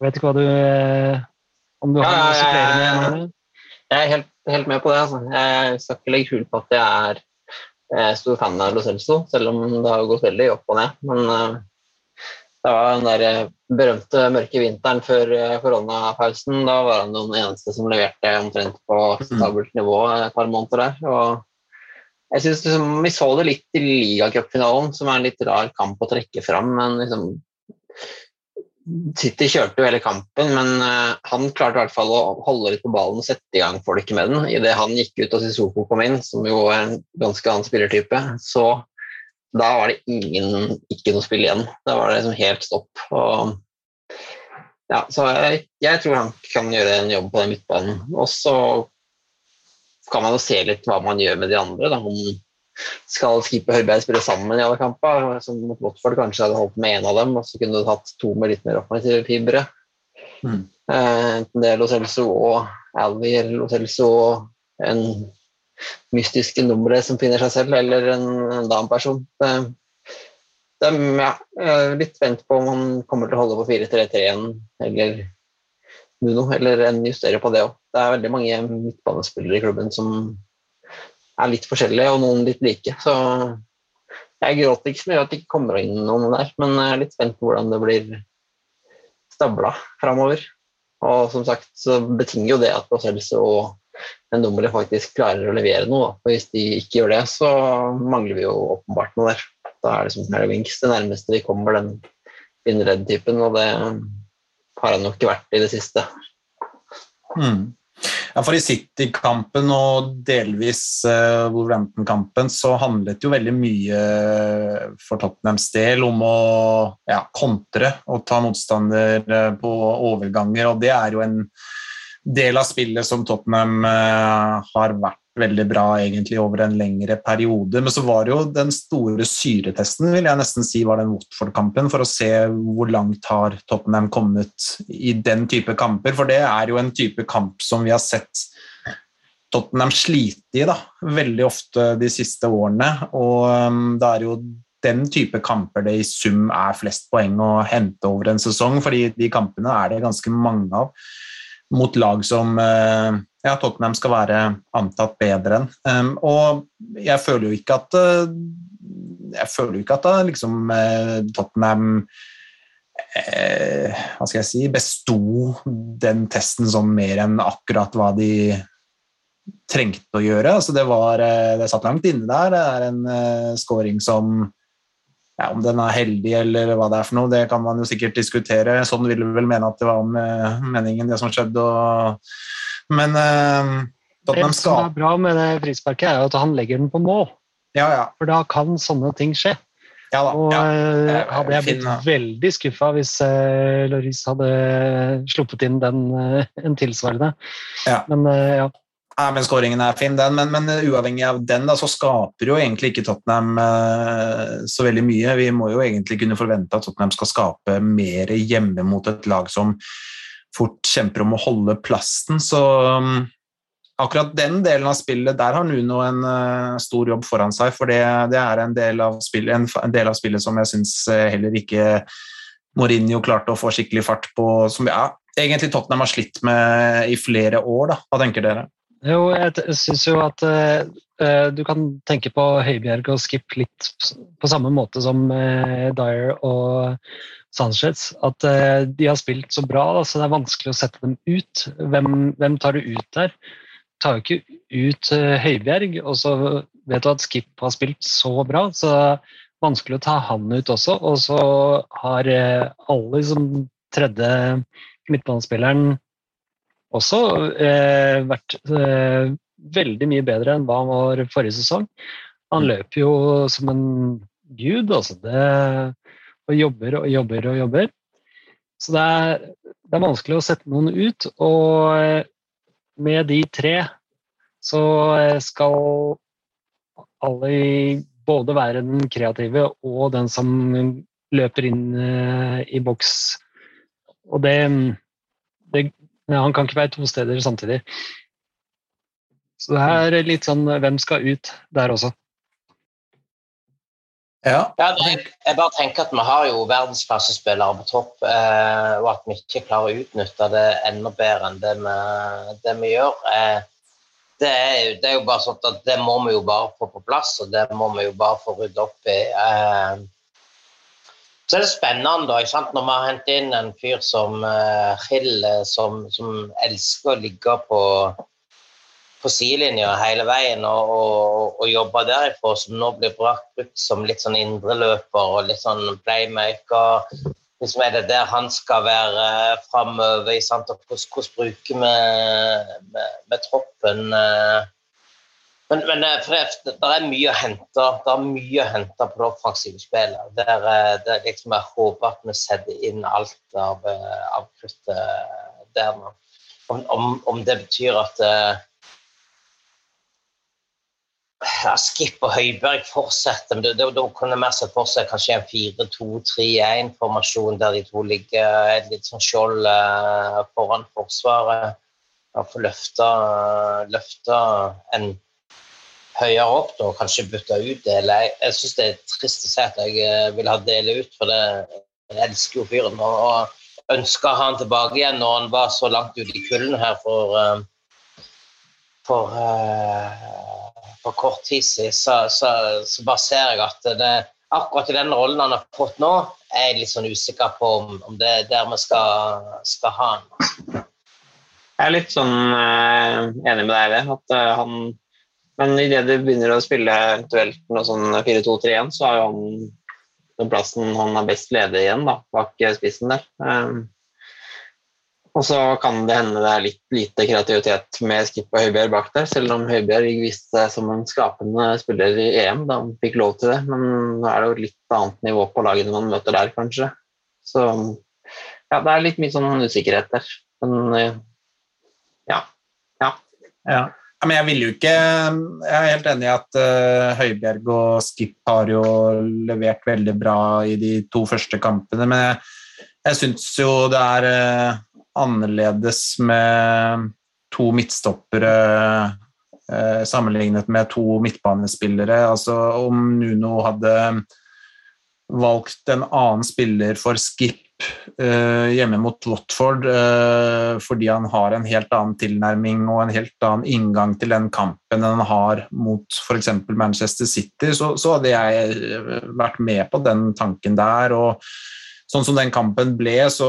Jeg vet ikke hva du eh, Om du har Ja, noe å ja, ja. Jeg er helt, helt med på det. Altså. Jeg skal ikke legge skjul på at jeg er eh, stor fan av Lo Celso, selv om det har gått veldig opp og ned. Men eh, det var den der berømte mørke vinteren før koronapausen. Da var han den eneste som leverte omtrent på akseptabelt nivå et par måneder der. Og jeg synes liksom, Vi så det litt i ligacupfinalen, som er en litt rar kamp å trekke fram. men liksom City kjørte jo hele kampen, men eh, han klarte i hvert fall å holde litt på ballen og sette i gang folk med den. Idet han gikk ut og Sissoko kom inn, som jo er en ganske annen spillertype, så da var det ingen, ikke noe spill igjen. Da var det liksom helt stopp. Og, ja, så jeg, jeg tror han kan gjøre en jobb på den midtbanen. Og så kan man jo se litt hva man gjør med de andre. Da. Om skal skipet og Høibjerg spille sammen i alle kamper, som mot Watford kanskje hadde holdt med én av dem, og så kunne du hatt to med litt mer offensive fibre. Mm. Eh, Enten det er Lo Celso og Alvi, eller Lo Celso og en mystisk nummer som finner seg selv, eller en, en annen person. Det, det, ja, jeg er litt spent på om han kommer til å holde på 4-3-3-en eller Nuno, eller en justere på det òg. Det er veldig mange midtbanespillere i klubben som er litt forskjellige, og noen litt like. Så jeg gråter ikke så mye at det ikke kommer inn noen der, men jeg er litt spent på hvordan det blir stabla framover. Og som sagt så betinger jo det at Procels og en faktisk klarer å levere noe. Og hvis de ikke gjør det, så mangler vi jo åpenbart noe der. Da er det som Harry Winks det nærmeste vi kommer den binderedd-typen, og det har han nok ikke vært i det siste. Mm. Ja, for I City-kampen og delvis uh, Wolverhampton-kampen så handlet jo veldig mye for Tottenhams del om å ja, kontre og ta motstander eh, på overganger, og det er jo en del av spillet som Tottenham uh, har vært veldig bra egentlig over en lengre periode. Men så var det jo den store syretesten, vil jeg nesten si, var den Watford-kampen, for å se hvor langt har Tottenham kommet i den type kamper. For det er jo en type kamp som vi har sett Tottenham slite i da, veldig ofte de siste årene. Og um, det er jo den type kamper det i sum er flest poeng å hente over en sesong, fordi de kampene er det ganske mange av mot lag som eh, ja, Tottenham skal være antatt bedre enn. Um, og jeg føler jo ikke at uh, Jeg føler jo ikke at da, liksom, uh, Tottenham eh, hva skal jeg si, besto den testen som mer enn akkurat hva de trengte å gjøre. Altså, det, var, eh, det satt langt inne der. Det er en uh, scoring som ja, Om den er heldig eller hva det er for noe, det kan man jo sikkert diskutere. Sånn vil vi vel mene at det var med meningen, det som skjedde. Og, men uh, Tottenham Det som er bra med det frisparket, er jo at han legger den på mål. Ja, ja. For da kan sånne ting skje. ja, da, Og ja. eh, er hadde jeg blitt fin, veldig skuffa hvis uh, Loris hadde sluppet inn den uh, en tilsvarende. Ja. Men eh, ja. Nei, men Skåringen er fin, den, men, men uavhengig av den da, så skaper jo egentlig ikke Tottenham eh, så veldig mye. Vi må jo egentlig kunne forvente at Tottenham skal skape mer hjemme mot et lag som fort kjemper om å holde plassen. Så um, akkurat den delen av spillet, der har Nuno en uh, stor jobb foran seg, for det, det er en del, spillet, en, en del, av spillet, som jeg syns uh, heller ikke Mourinho klarte å få skikkelig fart på, som ja, egentlig Tottenham har slitt med i flere år. Da. Hva tenker dere? Jo, jeg syns jo at uh, du kan tenke på Høibjerg og Skip litt på samme måte som Dyer og Sanchez. At de har spilt så bra, da, så det er vanskelig å sette dem ut. Hvem, hvem tar du ut der? tar jo ikke ut uh, Høibjerg, og så vet du at Skip har spilt så bra, så det er vanskelig å ta han ut også. Og så har uh, alle som tredje midtbanespilleren også uh, vært veldig mye bedre enn hva han var forrige sesong. Han løper jo som en gud, altså. Det, og jobber og jobber og jobber. Så det er, det er vanskelig å sette noen ut. Og med de tre så skal alle både være den kreative og den som løper inn eh, i boks. Og det, det Han kan ikke være to steder samtidig. Så det er litt sånn hvem skal ut der også. Ja. jeg bare tenker at vi har jo verdensklassespillere på topp, eh, og at vi ikke klarer å utnytte det enda bedre enn det vi, det vi gjør. Eh, det, er, det, er, jo bare sånn at det må vi jo bare få på plass, og det må vi jo bare få rydde opp i. Eh, så er det spennende da, ikke sant? når vi har hentet inn en fyr som Hill, som, som elsker å ligge på på sidelinja hele veien og, og, og jobba derifra, som nå blir brukt som litt sånn indreløper og litt sånn playmaker. Liksom er det der han skal være framover? Hvordan, hvordan bruker vi med, med, troppen? Eh? Men, men eh, det, er mye å hente Det er mye å hente på det offensive spillet. Der, eh, der liksom jeg håper at vi setter inn alt av, av kruttet der nå. Om, om, om, det betyr at ja, Skip og Høiberg fortsetter. men Da kunne vi sett for seg kanskje en 4-2-3-1-formasjon der de to ligger et litt sånn skjold eh, foran Forsvaret. Og få løfta, løfta en høyere opp da, og kanskje bytte ut Dele. Jeg, jeg syns det er trist å si at jeg eh, vil ha Dele ut, for det, jeg elsker jo fyren. Og, og ha han tilbake igjen når han var så langt ute i kulden her for, eh, for for kort tid siden, så, så, så bare ser jeg at det, akkurat i den rollen han har fått nå, er jeg litt sånn usikker på om, om det er der vi skal, skal ha han. Jeg er litt sånn uh, enig med deg i det. at han Men idet du begynner å spille eventuelt noe sånn 4-2-3-1, så har jo han den plassen han er best ledig igjen, da, bak spissen der. Um, og så kan det hende det er litt lite kreativitet med Skip og Høibjerg bak der, selv om Høibjerg viste seg som en skapende spiller i EM da han fikk lov til det. Men nå er det jo litt annet nivå på lagene man møter der, kanskje. Så ja, det er litt mye sånn usikkerhet der. Men eh, ja. Ja. ja. Men jeg vil jo ikke Jeg er helt enig i at uh, og Skip har jo levert veldig bra i de to første kampene, men jeg, jeg syns jo det er uh, annerledes med to midtstoppere eh, sammenlignet med to midtbanespillere. Altså om Nuno hadde valgt en annen spiller for Skip uh, hjemme mot Watford uh, fordi han har en helt annen tilnærming og en helt annen inngang til den kampen enn han har mot f.eks. Manchester City, så, så, hadde jeg vært med på den tanken der. og sånn som den kampen ble, så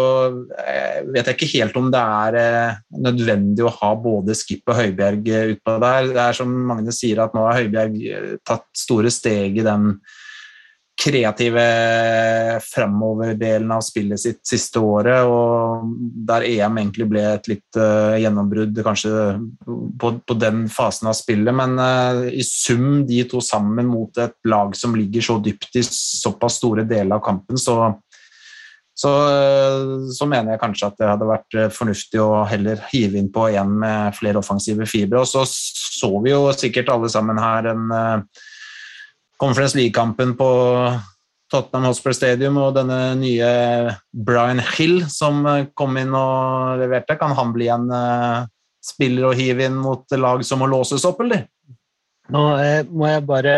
eh, vet jeg ikke helt om det er eh, nødvendig å ha både Skip og Høibjerg eh, utpå der. Det er som Magne sier, at nå har Høibjerg tatt store steg i den kreative framover-delen av spillet sitt siste året, og der EM egentlig ble et litt uh, gjennombrudd kanskje på, på, den fasen av spillet, men uh, i sum de to sammen mot et lag som ligger så dypt i såpass store deler av kampen, så så, så, mener jeg kanskje at det hadde vært eh, fornuftig å heller hive inn på en med flere offensive fibre. Og så så vi jo sikkert alle sammen her en uh, Conference League-kampen på Tottenham Hospital Stadium og denne nye Brian Hill som eh, kom inn og leverte. Kan han bli en uh, spiller og hive inn mot lag som må låses opp, eller? Nå eh, må jeg bare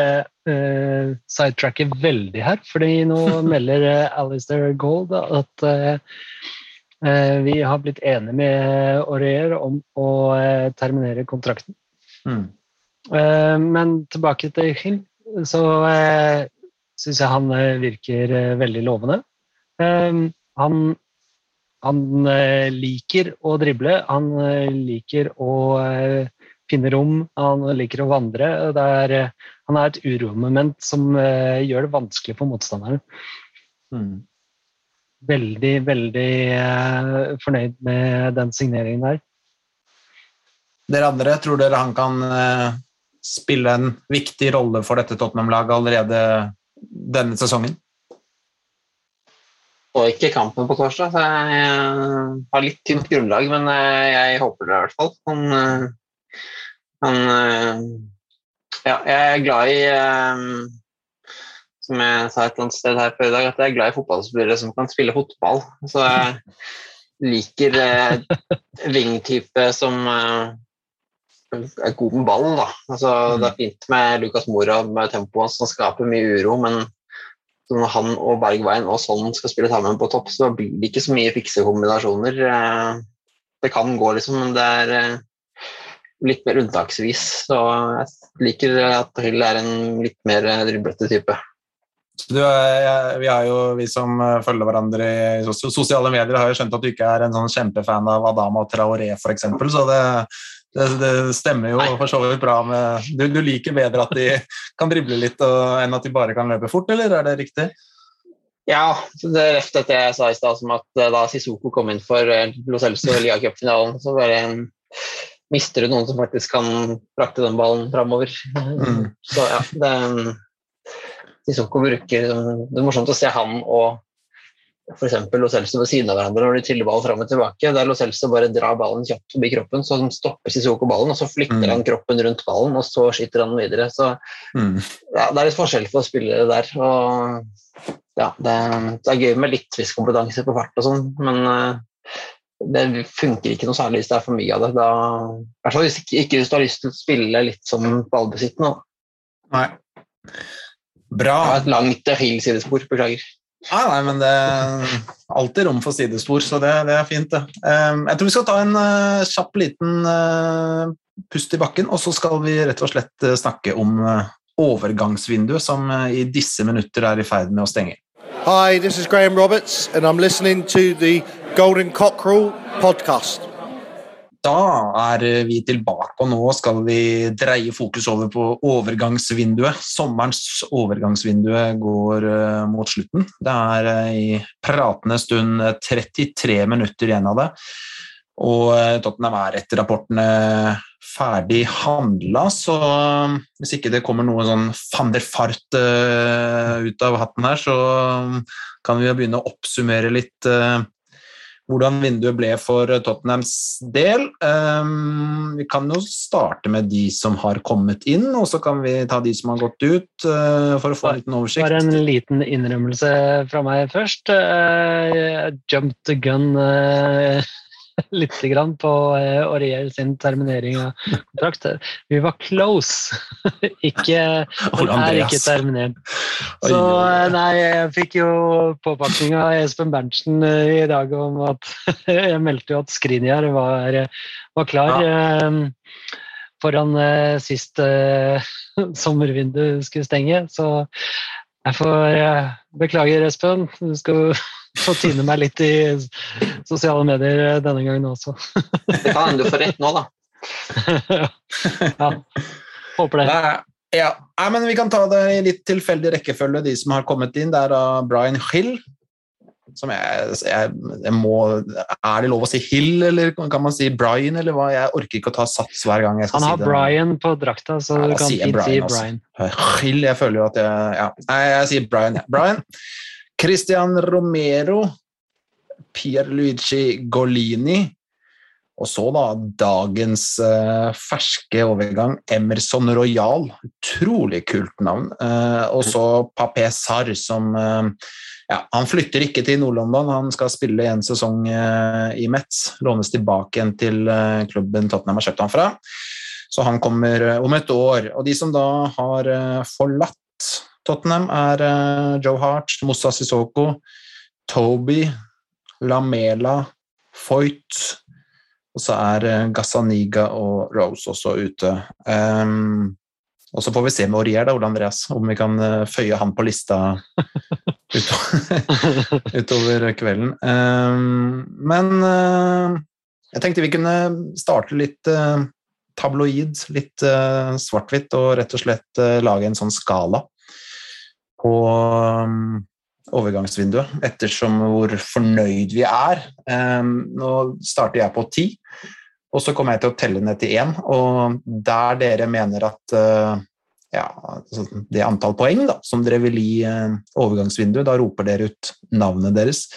eh, sidetracke veldig her, fordi nå melder eh, Alistair Gold at eh, eh, vi har blitt enige med Aurier om å eh, terminere kontrakten. Mm. Eh, men tilbake til Hill, så eh, syns jeg han virker veldig lovende. Han han liker å drible, han liker å finne rom, han liker å vandre. Det er, han er et uromoment som eh, gjør det vanskelig for motstanderen. Mm. Veldig, veldig eh, fornøyd med den signeringen der. Dere andre, tror dere han kan eh, spille en viktig rolle for dette Tottenham-laget allerede denne sesongen? Og ikke kampen på torsdag, så jeg har litt tynt grunnlag, men jeg håper det i hvert fall. Han, han eh, Ja, jeg er glad i eh, Som jeg sa et eller annet sted her før i dag, at jeg er glad i fotballspillere som kan spille fotball. Så jeg liker eh, wing-type som er god med ball, da. Altså, Det er fint med Lukas Mora med tempoet som skaper mye uro, men når han og Bergveien og sånn skal spille sammen på topp, så blir det ikke så mye fikse kombinasjoner. Det kan gå, liksom, men det er litt mer unntaksvis. Så jeg liker at Hill er en litt mer eh, driblete type. Du, jeg, vi, har jo, vi som eh, følger hverandre i sosiale medier, har jo skjønt at du ikke er en sånn kjempefan av Adama Traoré, f.eks. Så det, det, det stemmer jo for så vidt bra med du, du liker bedre at de kan drible litt og, enn at de bare kan løpe fort, eller er det riktig? Ja, det er rett etter det jeg sa i stad, som at eh, da Sissoko kom inn for eh, Lo Celso i ligacupfinalen, så var det eh, mister du noen som faktisk kan frakte den ballen framover. Mm. Så ja, det Sissoko bruker Det er morsomt å se han og f.eks. Lo Celso ved siden av hverandre når de triller ball fram og tilbake. Der Lo Celso bare drar ballen kjapt forbi kroppen, så han stopper Sissoko ballen, og så flytter Mm. han kroppen rundt ballen, og så skyter han den videre. Så Mm. ja, det er litt forskjell på spillere der. Og ja, det, det er gøy med litt viss kompetanse på fart og sånn, men eh, det funker ikke noe særlig hvis det er for mye av det. Da, I hvert fall hvis ikke, ikke hvis du har lyst til å spille litt som ballbesittende. Nei. Bra. Det var et langt Hill-sidespor, beklager. Nei, nei, men det er alltid rom for sidespor, så det, det er fint, det. Um, jeg tror vi skal ta en eh, kjapp liten eh, pust i bakken, og så skal vi rett og slett eh, snakke om eh, overgangsvinduet som eh, i disse minutter er i ferd med å stenge. Hi, this is Graham Roberts, and I'm listening to the Golden Cockerel podcast. Da er eh, vi tilbake, og nå skal vi dreie fokus over på overgangsvinduet. Sommerens overgangsvinduet går eh, mot slutten. Det er eh, i pratende stund eh, 33 minutter igjen av det. Og eh, Tottenham er etter rapportene ferdig handla, så eh, hvis ikke det kommer noe sånn van der Fart eh, ut av hatten her, så kan vi begynne å oppsummere litt eh, hvordan vinduet ble for Tottenhams del. Um, vi kan jo starte med de som har kommet inn, og så kan vi ta de som har gått ut, uh, for å få en liten oversikt. Bare en liten innrømmelse fra meg først. Eh, jumped the gun litt grann på eh, Aurier sin terminering av kontrakt. Vi var close. ikke, den er ikke terminert. Så eh, nei, jeg fikk jo påpakning av Espen Berntsen eh, i dag om at jeg meldte jo at Skriniar var, var klar eh, foran sist sommervindu skulle stenge. Så jeg får beklager, Espen. Du skal få tine meg litt i sosiale medier denne gangen også. Det kan hende du får rett nå, da. ja, håper det. Nei, ja. Nei, men vi kan ta det i litt tilfeldig rekkefølge, de som har kommet inn. Det er da Brian Hill. Som jeg, jeg, jeg må Er det lov å si Hill, eller kan man si Brian, eller hva? Jeg orker ikke å ta sats hver gang jeg skal si det. Han har si. Brian på drakta, så Ja, du kan fint si Brian, altså. Hill, jeg føler jo at jeg Ja, Nei, jeg sier Brian. ja. Brian. Christian Romero. Pierluigi Golini. Og så da dagens eh, ferske overgang, Emerson Royal. Utrolig kult navn. Eh, og så Papé Sarr, som eh, ja, han flytter ikke til Nord-London, han skal spille en sesong i Metz. Lånes tilbake igjen til klubben Tottenham har kjøpt han fra. Så han kommer om et år. Og de som da har forlatt Tottenham, er eh, Joe Hart, Moussa Sissoko, Toby, Lamela, Foyt, og så er eh, Gazzaniga og Rose også ute. Um, og så får vi se med Aurier, da, Ole Andreas, om vi kan eh, føye han på lista utover, utover kvelden. Um, men uh, jeg tenkte vi kunne starte litt uh, tabloid, litt uh, svart-hvitt, og rett og slett lage en sånn skala på um, overgangsvinduet, ettersom hvor fornøyd vi er. Um, nå starter jeg på ti, og så kommer jeg til å telle ned til én. Og der dere mener at uh, ja, altså det antall poeng da, som dere vil gi uh, overgangsvinduet, da roper dere ut navnet deres.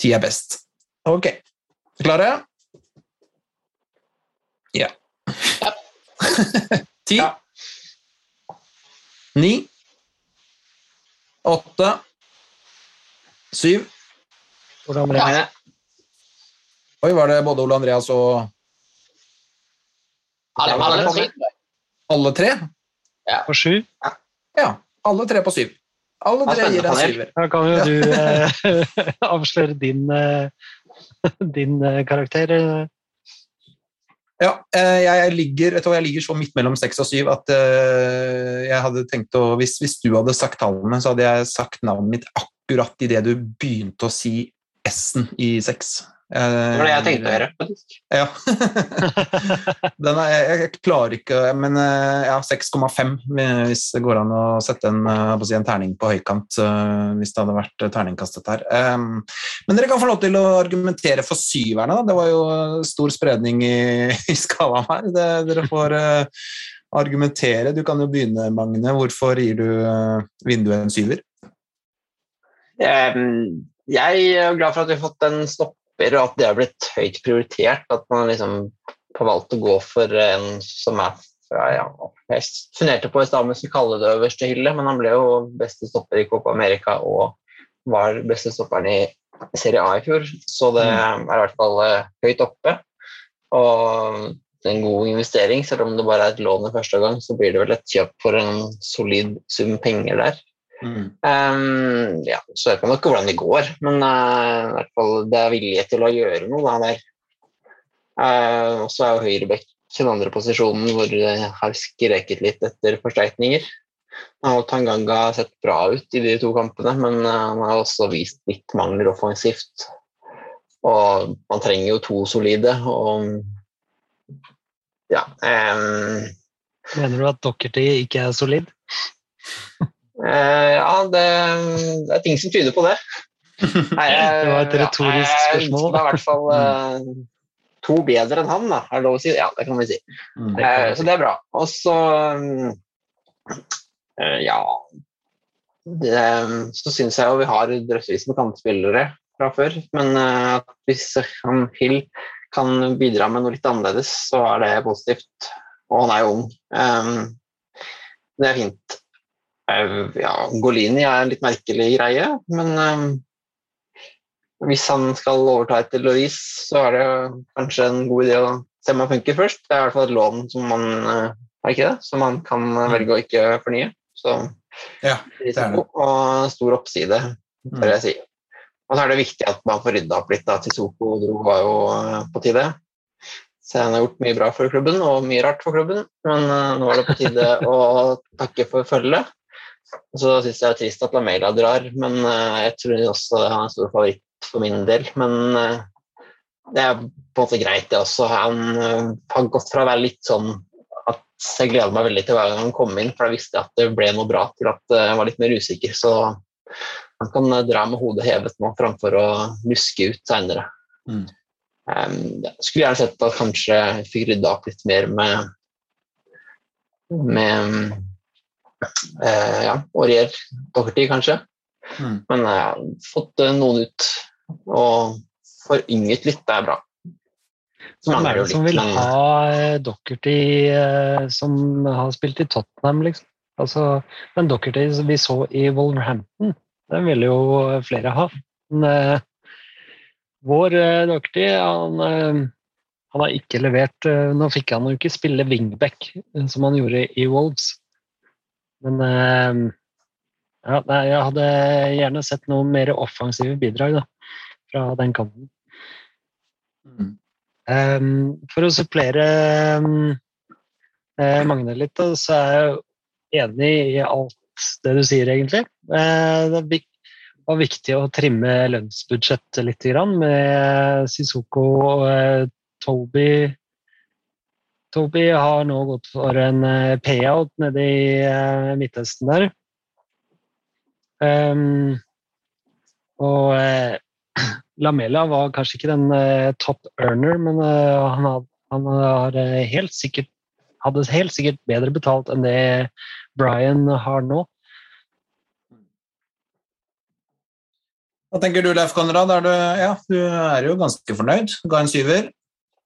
Ti er best. Ok. Klare? Ja. Ti. Ja. Ni. Åtte. Syv. Ole Andreas. Nei, Oi, var det både Ole Andreas og alle, alle på alle tre? På sju. Ja, alle tre på syv. Alle tre gir deg syver. Da kan jo du eh, avsløre din, eh, din eh, karakter. Ja, eh, jeg ligger, du jeg ligger så midt mellom seks og syv at eh, jeg hadde tenkt å hvis, hvis du hadde sagt tallene, så hadde jeg sagt navnet mitt akkurat idet du begynte å si S-en i seks. Det var det jeg tenkte å gjøre. faktisk. Ja. Den er, jeg, jeg klarer ikke Men eh, ja, 6,5 hvis det går an å sette en, eh, å si, en terning på høykant eh, hvis det hadde vært eh, terningkastet her. Um, men dere kan få lov til å argumentere for syverne. Da. Det var jo stor spredning i, i skalaen her. Det, dere får eh, argumentere. Du kan jo begynne, Magne. Hvorfor gir du eh, vinduet en syver? Ehm, Jeg er glad for at vi har fått en stopper, og at det har blitt høyt prioritert. At man liksom har valgt å gå for en som er fra ja, Jeg funderte på i stad om vi skulle kalle det øverste hylle, men han ble jo beste stopper i Copa America og var beste stopperen i Serie A i fjor, så det er i hvert fall eh, høyt oppe. Og en god investering, selv om det bare er et lån i første gang, så blir det vel et kjøp for en solid sum penger der. Ehm, ja, så vet man ikke hvordan det går, men uh, i hvert fall det er vilje til å gjøre noe da, der. Uh, og så er jo høyrebekk den andre posisjonen hvor det har skreket litt etter forsterkninger. Og Tanganga har sett bra ut i de to kampene, men eh, han har også vist litt mangler offensivt. Og man trenger jo to solide, og ja um... Mener du at Dockerty ikke er solid? Eh, ja, det, det er ting som tyder på det. Nei, jeg- Det var et retorisk spørsmål. Det er i hvert fall eh, to bedre enn han, da, er det lov å si? Ja, det kan vi si. Mm. Eh, så det er bra. Og så eh, Ja det, Så syns jeg jo vi har drøssevis med kantspillere fra før, men hvis han Hill kan bidra med noe litt annerledes, så er det positivt. Og han er jo ung. Det er fint. Eh, ja, Golini er en litt merkelig greie, men um, hvis han skal overta etter Louise, så er det kanskje en god idé å se om han funker først. Det er i hvert fall et lån som man eh, er ikke det, som man kan eh, velge å ikke fornye. Så Ja, er det. og stor oppside, vil jeg si. Og så er det viktig at man får rydda opp litt. da. Tisoko dro var jo på tide. Så han har gjort mye bra for klubben, og mye rart for klubben. Men nå er det på tide å takke for følget. Så syns jeg det er trist at Lamela drar, men eh, jeg tror også han er en stor favoritt for min del. Men eh, det er på en måte greit, det også. Han eh, har gått fra å være litt sånn at jeg gleder meg veldig til hver gang han kom inn, for da visste jeg at det ble noe bra, til at jeg var litt mer usikker. Så han kan dra med hodet hevet nå framfor å luske ut seinere. Mm. Jeg skulle gjerne sett at kanskje jeg fikk rydda opp litt mer med med eh, ja, Aurier Doherty, kanskje. Mm. Men jeg har fått eh, noen ut og forynget litt, det er bra. Så Hvem er det som vil ha eh, Dockerty eh, som har spilt i Tottenham, liksom? Altså, den Dockerty som vi så i Wolverhampton, Den ville jo flere ha. Men eh, vår eh, Doherty, han, eh, han har ikke levert eh, Nå fikk han jo ikke spille wingback, eh, som han gjorde i Wolves. Men eh, ja, nei, jeg hadde gjerne sett noen mer offensive bidrag da, fra den kanten. Mm. Um, for å supplere um, eh, Magne litt, da, så er jeg enig i alt det du sier, egentlig. Eh, det var viktig å trimme lønnsbudsjettet litt grann, med Sisoko, eh, Toby. Toby har nå gått for en eh, payout nede i eh, Midtøsten der. Um, og eh, Lamella var kanskje ikke den eh, top earner, men eh, han, had, han har eh, helt sikkert, hadde helt sikkert bedre betalt enn det Brian har nå. Hva tenker du, Leif Konrad? Er du, ja, du er jo ganske fornøyd. Ga en syver.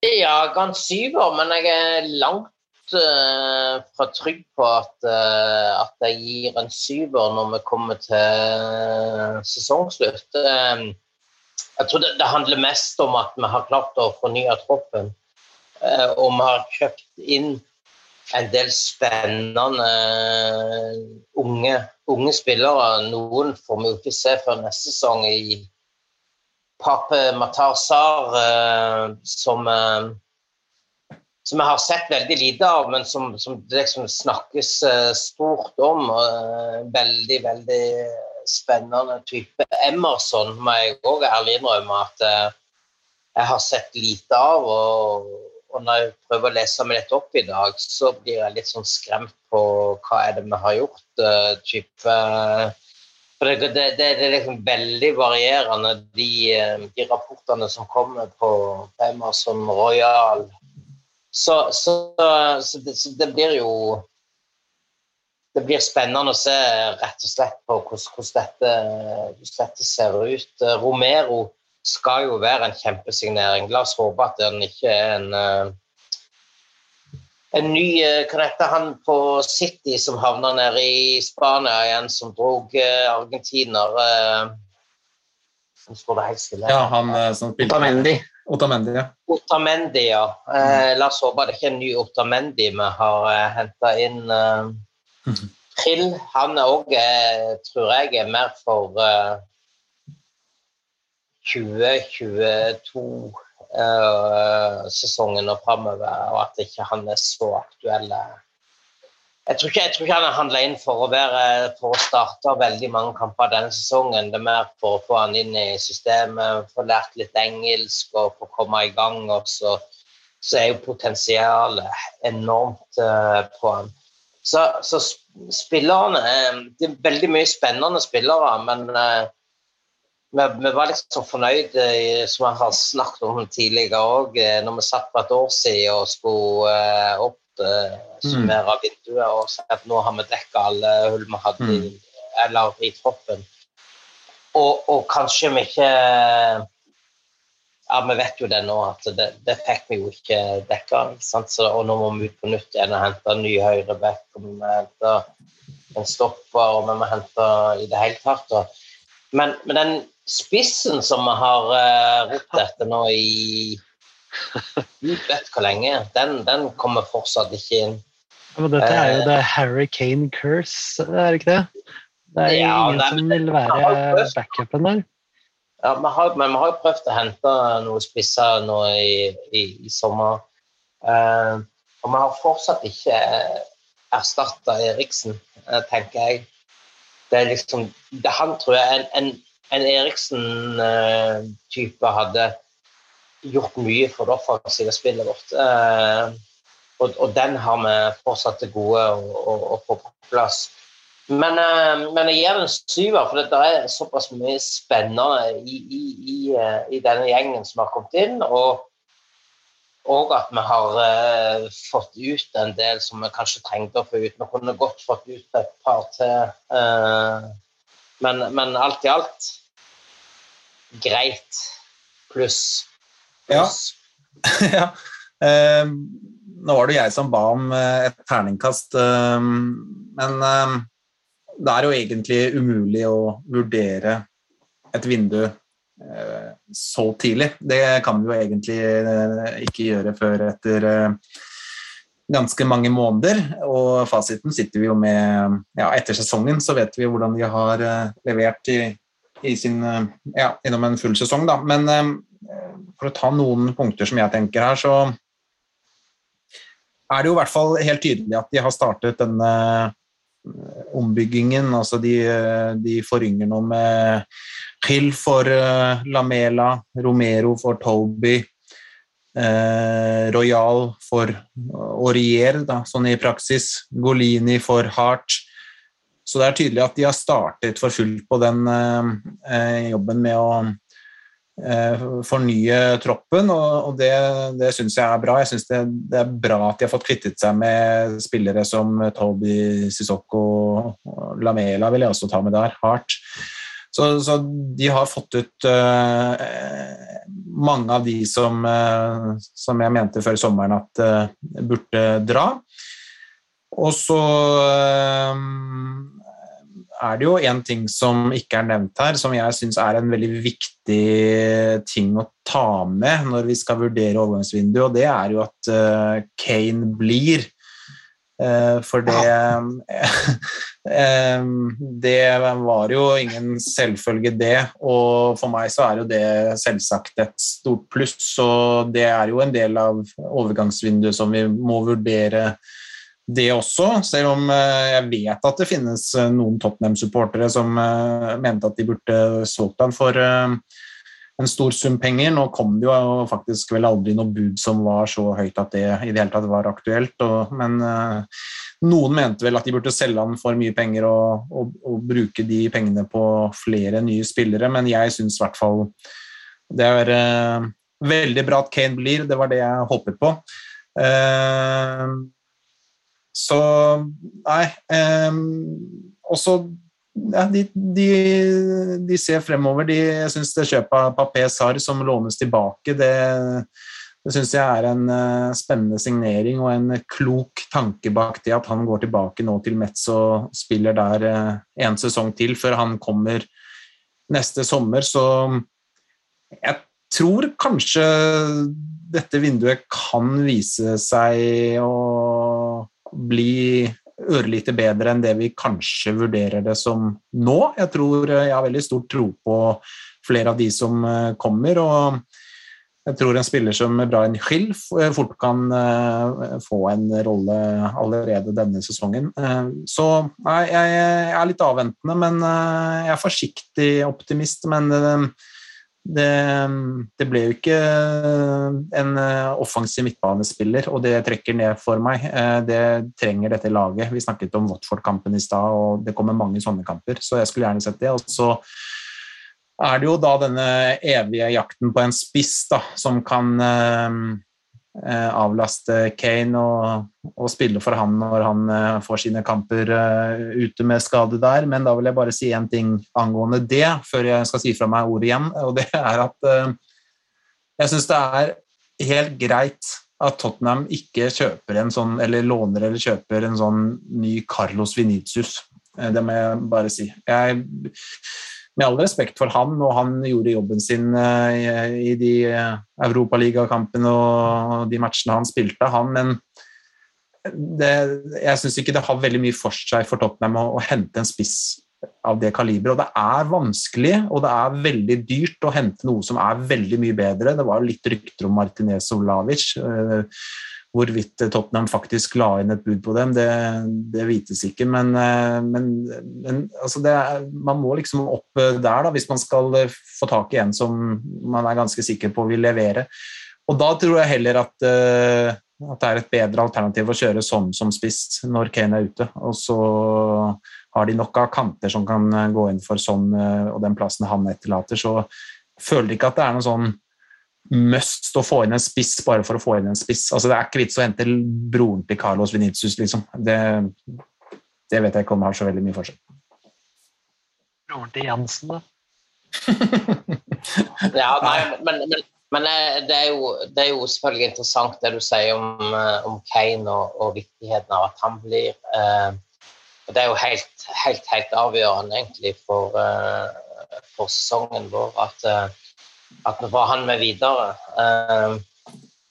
Ja, ga en syver, men jeg er langt eh, fra trygg på at, eh, at jeg gir en syver når vi kommer til sesongslutt. Eh, jeg tror det, det handler mest om at vi har klart å fornye troppen. og vi har kjøpt inn en del spennende unge, unge spillere. Noen får vi jo ikke se før neste sesong i Pape Matar Sar, eh, som, eh, som jeg har sett veldig lite av, men som, som det liksom snakkes eh, stort om. veldig, veldig spennende type. Emerson må jeg òg ærlig innrømme at jeg har sett lite av. Og, og når jeg prøver å lese meg litt opp i dag, så blir jeg litt sånn skremt på hva er det vi har gjort. type for det, det, det, er liksom veldig varierende, de, eh, de rapportene som kommer på Emerson Royal. Så, så, så, det, så det blir jo Det blir spennende å se rett og slett på hvordan, hvordan, dette, hvordan dette ser ut. Romero skal jo være en kjempesignering. La oss håpe at den ikke er en eh, en ny eh, Hva heter han på City som havna nede i Spania igjen, som drog eh, argentiner eh, Nå står det helt stille. Ja, han eh, som spilte Otamendi. Otamendi, ja. Otamendi, ja. Eh, la oss håpe det er ikke er en ny Otamendi vi har eh, henta inn. Eh, Trill, han er òg, eh, tror jeg, er mer for eh, 2022-sesongen og framover, og at ikke han er så aktuell. Jeg tror ikke, jeg tror ikke han er handla inn for å, være, for å starte veldig mange kamper denne sesongen. Det er mer for å få han inn i systemet, få lært litt engelsk og få komme i gang. Og så, er jo potensialet enormt eh, på han. Så, så spillerne eh, Det er veldig mye spennende spillere, men eh, vi, vi var liksom fornøyd, eh, som jeg har snakket om tidligere òg, når vi satt for et år siden og skulle eh, mm. vinduet og si at nå har vi dekka alle hull vi hadde i, eller i troppen. Og, og kanskje vi ikke Ja, vi vet jo det nå, at det, det fikk vi jo ikke dekka. Sant? Så, og nå må vi ut på nytt igjen og hente en ny høyreback, og vi må hente en stopper, og vi må hente i det hele tatt. Men, men den spissen som vi har uh, ropt etter nå i Gud vet hvor lenge, den, den kommer fortsatt ikke inn. Ja, men dette er jo the Hurricane curse, er det ikke det? Det er Ja, ingen nei, som vil være backupen der. Ja, vi har, men vi har jo prøvd å hente noen spisser nå i, i, i sommer. Uh, og vi har fortsatt ikke erstatta Eriksen, eh, tenker jeg. Det er liksom det, Han tror jeg en, en, en Eriksen-type hadde gjort mye for det offensive spillet vårt. Eh, og, og den har vi fortsatt til gode å, få på plass. Men, eh, men jeg gir den en syver, for det er såpass mye spennende i, i, i, eh, i denne gjengen som har kommet inn. Og, og at vi har uh, fått ut en del som vi kanskje trengte å få ut. Vi kunne godt fått ut et par til. Uh, men, men alt i alt greit. Pluss. Ja. Pluss. ja. Eh, nå var det jeg som ba om eh, et terningkast, eh, men eh, det er jo egentlig umulig å vurdere et vindu eh, så tidlig. Det kan vi jo egentlig eh, ikke gjøre før etter ganske mange måneder. Og fasiten sitter vi jo med ja, etter sesongen, så vet vi hvordan de har levert i, i sin, ja, gjennom en full sesong. Da. Men for å ta noen punkter som jeg tenker her, så er det jo i hvert fall helt tydelig at de har startet denne ombyggingen. Altså de, de forynger noe med Hill for Lamela, Romero for Toby, eh, Royal for Aurier, sånn i praksis, Golini for Hart. Så det er tydelig at de har startet for fullt på den uh, jobben med å fornye troppen, og, det, det syns jeg er bra. Jeg syns det, det, er bra at de har fått kvittet seg med spillere som Toby Sissoko og Lamela, vil jeg også ta med der. hardt. Så, så, de har fått ut uh, mange av de som, uh, som, jeg mente før sommeren at uh, burde dra. Og så er det jo en ting som ikke er nevnt her, som jeg syns er en veldig viktig ting å ta med når vi skal vurdere overgangsvinduet, og det er jo at Kane blir. For det Det var jo ingen selvfølge, det. Og for meg så er jo det selvsagt et stort pluss. Så det er jo en del av overgangsvinduet som vi må vurdere det også, selv om eh, jeg vet at det finnes eh, noen Tottenham-supportere som eh, mente at de burde solgt han for en stor sum penger. Nå kom det jo faktisk vel aldri noe bud som var så høyt at det i det hele tatt var aktuelt. Men noen mente vel at de burde selge han for mye penger og, og, og bruke de pengene på flere nye spillere, men jeg syns i hvert fall det er veldig bra at Kane blir, det var det jeg håpet på. Så nei Eh, Også ja, de, de, de, ser fremover. De, jeg syns det kjøpet av Papé Sar som lånes tilbake, det det syns jeg er en uh, spennende signering og en klok tanke bak det at han går tilbake nå til Metz og spiller der uh, en sesong til før han kommer neste sommer. Så jeg tror kanskje dette vinduet kan vise seg å bli ørlite bedre enn det vi kanskje vurderer det som nå. Jeg tror jeg har veldig stor tro på flere av de som kommer. og jeg tror en spiller som Brian Hill fort kan få en rolle allerede denne sesongen. Så nei, jeg, er litt avventende, men jeg er forsiktig optimist. Men det, det, ble jo ikke en offensiv midtbanespiller, og det trekker ned for meg. Det trenger dette laget. Vi snakket om Watford-kampen i stad, og det kommer mange sånne kamper, så jeg skulle gjerne sett det. Og så er det jo da denne evige jakten på en spiss da, som kan eh, eh, avlaste Kane og, og, spille for han når han eh, får sine kamper eh, ute med skade der. Men da vil jeg bare si én ting angående det, før jeg skal si fra meg ordet igjen. Og det er at eh, jeg syns det er helt greit at Tottenham ikke kjøper en sånn, eller låner eller kjøper en sånn ny Carlos Venitius. Eh, det må jeg bare si. Jeg med all respekt for han, og han gjorde jobben sin eh, i de eh, europaligakampene og de matchene han spilte, han, men det, jeg syns ikke det har veldig mye for seg for Tottenham å, å hente en spiss av det kaliberet. Og det er vanskelig, og det er veldig dyrt å hente noe som er veldig mye bedre. Det var litt rykter om Martinez og Lavic. Eh, Hvorvidt Tottenham faktisk la inn et bud på dem, det, det vites ikke. Men, eh, men, men altså er, man må liksom opp der da, hvis man skal få tak i en som man er ganske sikker på vil levere. Og da tror jeg heller at, at det er et bedre alternativ å kjøre sånn som spiss når Kane er ute. Og så har de nok av kanter som kan gå inn for sånn og den plassen han etterlater. Så føler ikke at det er noen sånn must å få inn en spiss bare for å få inn en spiss. Altså, det er ikke vits å hente broren til Carlos Venitius, liksom. Det, det, vet jeg ikke om har så veldig mye for seg. Broren til Jansen, da? ja, nei, men, men, men eh, det, er jo, det, er jo, selvfølgelig interessant det du sier om, eh, om Kane og, og, viktigheten av at han blir eh, det er jo helt, helt, helt avgjørende egentlig for, eh, for sesongen vår at, eh, at vi får han med videre. Eh,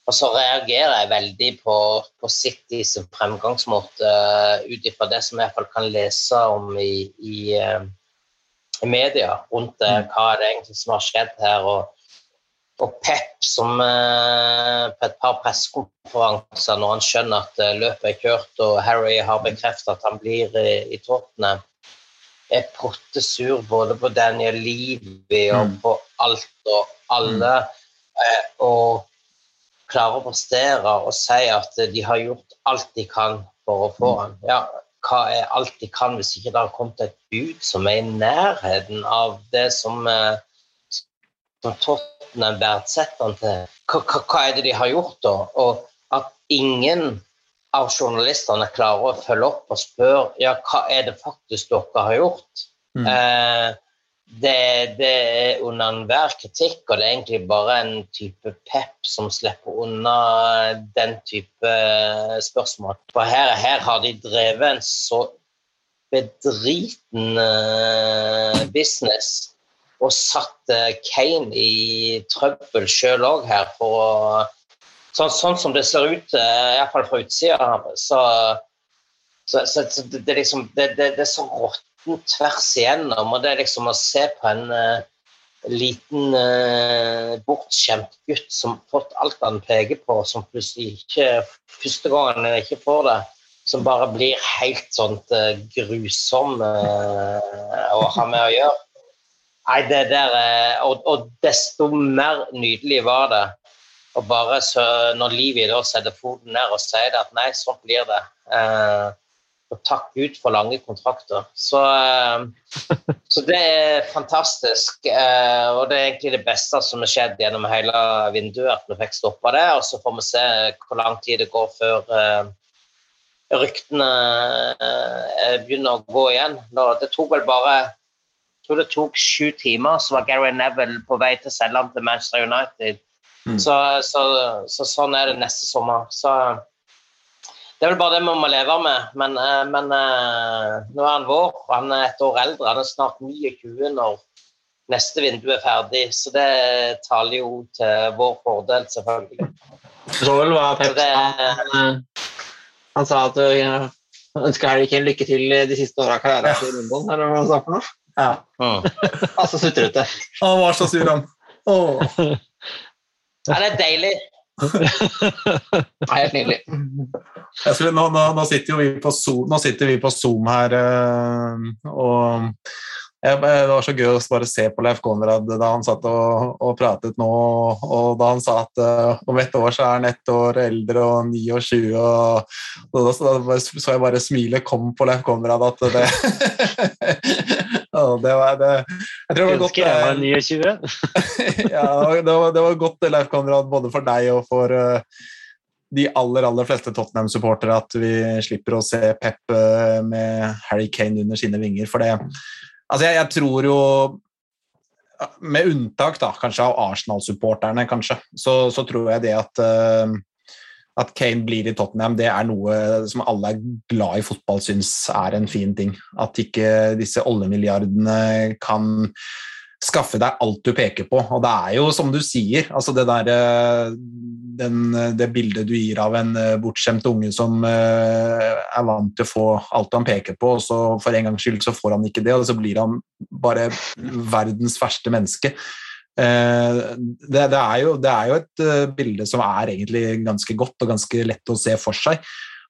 og så reagerer jeg veldig på, på Citys fremgangsmåte uh, ut ifra det som jeg iallfall kan lese om i, i, uh, i media rundt uh, hva det egentlig som har skjedd her. Og, og Pep som på et par pressekonferanser, når han skjønner at løpet er kjørt og Harry har bekreftet at han blir i, i Tottenham, er pottesur både på Daniel Levy og mm. på alt og alle. og klarer å prestere og si at de har gjort alt de kan for å få han. Ja, hva er alt de kan hvis ikke det har kommet et bud som er i nærheten av det som, eh, som Tottenham verdsetter han til? Hva, hva, hva, er det de har gjort, da? Og at ingen av journalistene klarer å følge opp og spørre ja, hva er det faktisk dere har gjort? Mm. Eh, det, det, er under enhver kritikk, og det er egentlig bare en type pep som slipper unna den type spørsmål. For her, her har de drevet en så bedriten uh, business og satt uh, Kane i trøbbel sjøl òg her for å sånn, sånn, som det ser ut, uh, iallfall fra utsida, så, så, så, det, det, liksom, det, det, er så råttent tvers igjennom. Og det er liksom å se på en uh, liten uh, bortskjemt gutt som fått alt han peker på, som plutselig ikke første gangen ikke får det, som bare blir helt sånt uh, grusom å ha med å gjøre. Nei, det der og, og, desto mer nydelig var det. Og bare så, når Livi da setter foten ned og sier at nei, sånn blir det. Eh, og takk Gud for lange kontrakter. Så, eh, så, det er fantastisk. Eh, og det er egentlig det beste som har skjedd gjennom hele vinduet, at vi fikk stoppa det. Og så får vi se hvor lang tid det går før eh, ryktene begynner å gå igjen. Det tok vel bare jeg tror det tok sju timer, så var Gary Neville på vei til å selge ham til Manchester United. Mm. Så, så, så, sånn er det neste sommer. Så det er vel bare det vi må leve med. Men, eh, men eh, nå er han vår, og han er et år eldre. Han er snart 29 når neste vindu er ferdig, så det taler jo til vår fordel, selvfølgelig. Du var Pep? Han, han, sa at du ønska Harry Kane lykke til de siste åra av karrieren ja. i London, eller hva han sa for noe? Ja. Oh. altså sutrete. Han var så sur, han. Oh. Ja, det er deilig. Helt nydelig. Skulle, nå, nå, nå, sitter vi på Zoom, nå sitter vi på Zoom her, eh, og jeg, det var så gøy å bare se på Leif Konrad da han satt og, og pratet nå, og da han sa at uh, om ett år så er han ett år eldre og 29, og, og da, så, så jeg bare smilet kom på Leif Konrad at det det var det Jeg tror det var godt jeg var 29. ja, det var, det var godt, Leif Konrad, både for deg og for uh, de aller aller fleste Tottenham-supportere at vi slipper å se Pep med Harry Kane under sine vinger. For det, Altså, jeg, jeg, tror jo Med unntak da, kanskje av Arsenal-supporterne, kanskje, så, så, tror jeg det at, uh, at Kane blir i Tottenham, det er noe som alle er glad i fotball syns er en fin ting. At ikke disse oljemilliardene kan skaffe deg alt du peker på. Og det er jo som du sier, altså det der eh, den, det bildet du gir av en eh, bortskjemt unge som uh, er vant til å få alt han peker på, og så for en gangs skyld så får han ikke det, og så blir han bare verdens verste menneske. Uh, det, det, er jo, det, er jo, et uh, bilde som er egentlig ganske godt og ganske lett å se for seg.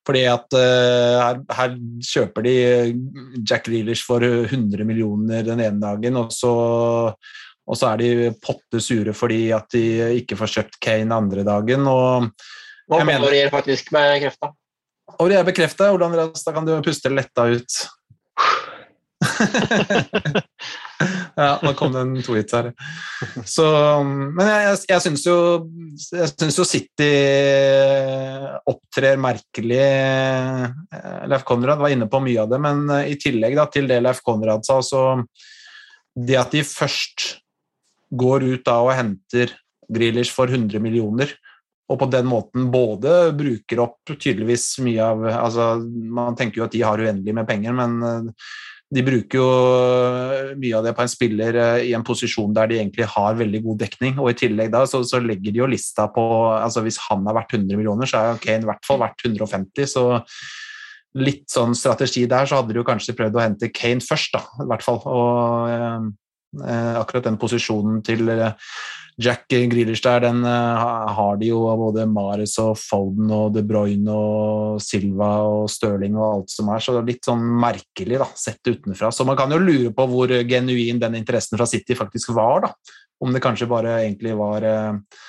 Fordi at uh, her, her, kjøper de Jack Reelers for 100 millioner den ene dagen, og så, og så er de potte sure fordi at de ikke får kjøpt Kane andre dagen. og Hva Aurier faktisk bekrefta? Aurier bekrefta. Hvordan da kan du puste letta ut? ja, nå kom det en tweet her. Så, men jeg, jeg, jeg syns jo, jo City opptrer merkelig. Eh, Leif Konrad var inne på mye av det, men eh, i tillegg da, til det Leif Konrad sa, så det at de først går ut da og henter Grealish for 100 millioner, og på den måten både bruker opp tydeligvis mye av altså Man tenker jo at de har uendelig med penger, men eh, de bruker jo mye av det på en spiller eh, i en posisjon der de egentlig har veldig god dekning. Og i tillegg da så, så legger de jo lista på altså Hvis han er verdt 100 millioner, så er Kane i hvert fall verdt 150. Så litt sånn strategi der, så hadde de jo kanskje prøvd å hente Kane først, da, i hvert fall. Og eh, eh akkurat den posisjonen til eh, Jack Grealish der, den uh, har de jo av både Mares og Foden og De Bruyne og Silva og Stirling og alt som er, så det er litt sånn merkelig da, sett utenfra. Så man kan jo lure på hvor genuin den interessen fra City faktisk var, da. Om det kanskje bare egentlig var Skysport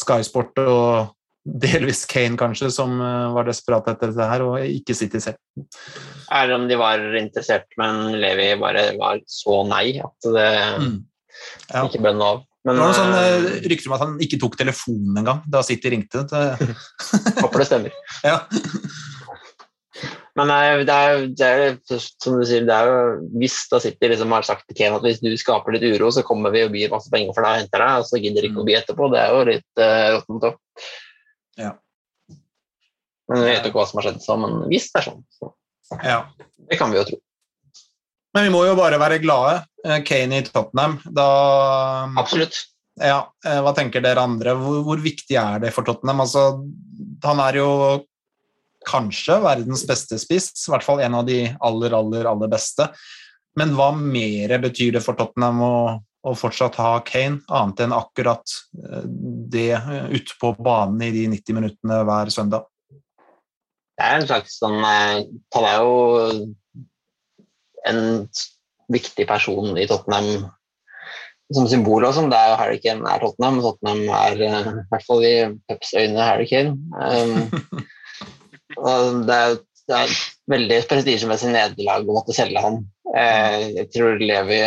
Sky Sport og delvis Kane kanskje, som uh, var desperat etter dette her, og ikke City selv. Eller om de var interessert, men Levi bare var så nei at det mm. ja. ikke ble noe av. Men, det var noen sånne eh, rykter om at han ikke tok telefonen engang da City ringte. Håper det stemmer. ja. Men eh, det er, det er, som du sier, det er jo hvis da City liksom har sagt til Ken at hvis du skaper litt uro, så kommer vi og byr masse penger for deg og henter deg, og så gidder ikke å by etterpå. Det er jo litt uh, råttent òg. Ja. Men vi vet jo ikke hva som har skjedd, så, men hvis det er sånn, så ja. det kan vi jo tro. Men vi må jo bare være glade. Eh, Kane i Tottenham, da Absolutt. Ja, eh, Hva tenker dere andre? Hvor, hvor, viktig er det for Tottenham? Altså, han er jo kanskje verdens beste spiss, i hvert fall en av de aller, aller, aller beste. Men hva mer betyr det for Tottenham å, å fortsatt ha Kane, annet enn akkurat eh, det ute på banen i de 90 minuttene hver søndag? Det er en slags sånn Han er jo en viktig person i Tottenham som symbol. og sånn, Det er jo Harry Kane er Tottenham. Tottenham er uh, i hvert fall i Peps øyne Harry Kane. Um, det, er, det er veldig prestisjemessig nederlag å måtte selge han. Uh, jeg tror Levi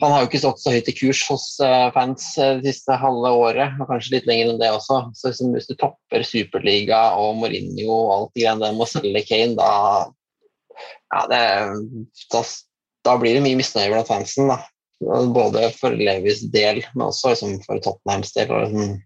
han har jo ikke stått så høyt i kurs hos uh, fans det siste halve året, og kanskje litt lenger enn det også. Så Hvis du topper Superliga og Mourinho og alt det greiene der med å selge Kane, da ja, det, da, da, blir det mye misnøye blant fansen. Da. Både for Levis del, men også liksom for Tottenhams del. Og liksom,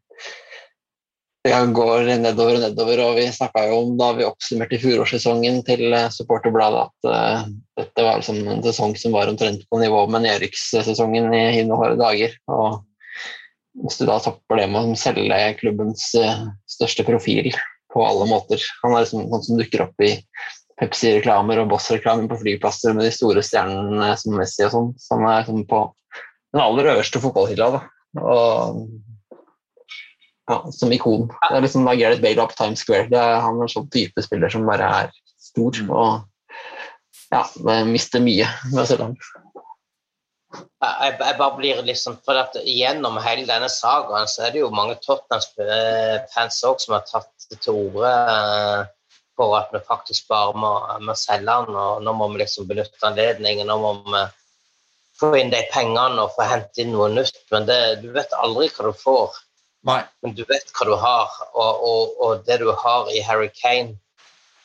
det går nedover og nedover, og vi snakka jo om da vi oppsummerte fjorårssesongen til eh, supporterbladet at uh, dette var liksom en sesong som var omtrent på nivå med nedrykkssesongen i hine hårde dager. og hvis du da topper det med å selge klubbens uh, største profil på alle måter Han er liksom sånn som dukker opp i Pepsi-reklamer og Boss-reklamer på flyplasser med de store stjernene som Messi og sånn, som er sånn på den aller øverste fotballhylla. Og, ja, som ikon. Det er liksom da Gareth Bale opp Times Square. Det er, han er en sånn type spiller som bare er stor og ja, mister mye ved å se ham. Jeg, jeg, bare blir liksom, for at Gjennom hele denne sagaen så er det jo mange Tottenham-fans òg som har tatt til orde for at vi faktisk bare må, må selge den. og Nå må vi liksom benytte anledningen. Nå må vi få inn de pengene og få hente inn noe nytt. Men det, du vet aldri hva du får. Nei. Men du vet hva du har. Og, og, og, det du har i Harry Kane,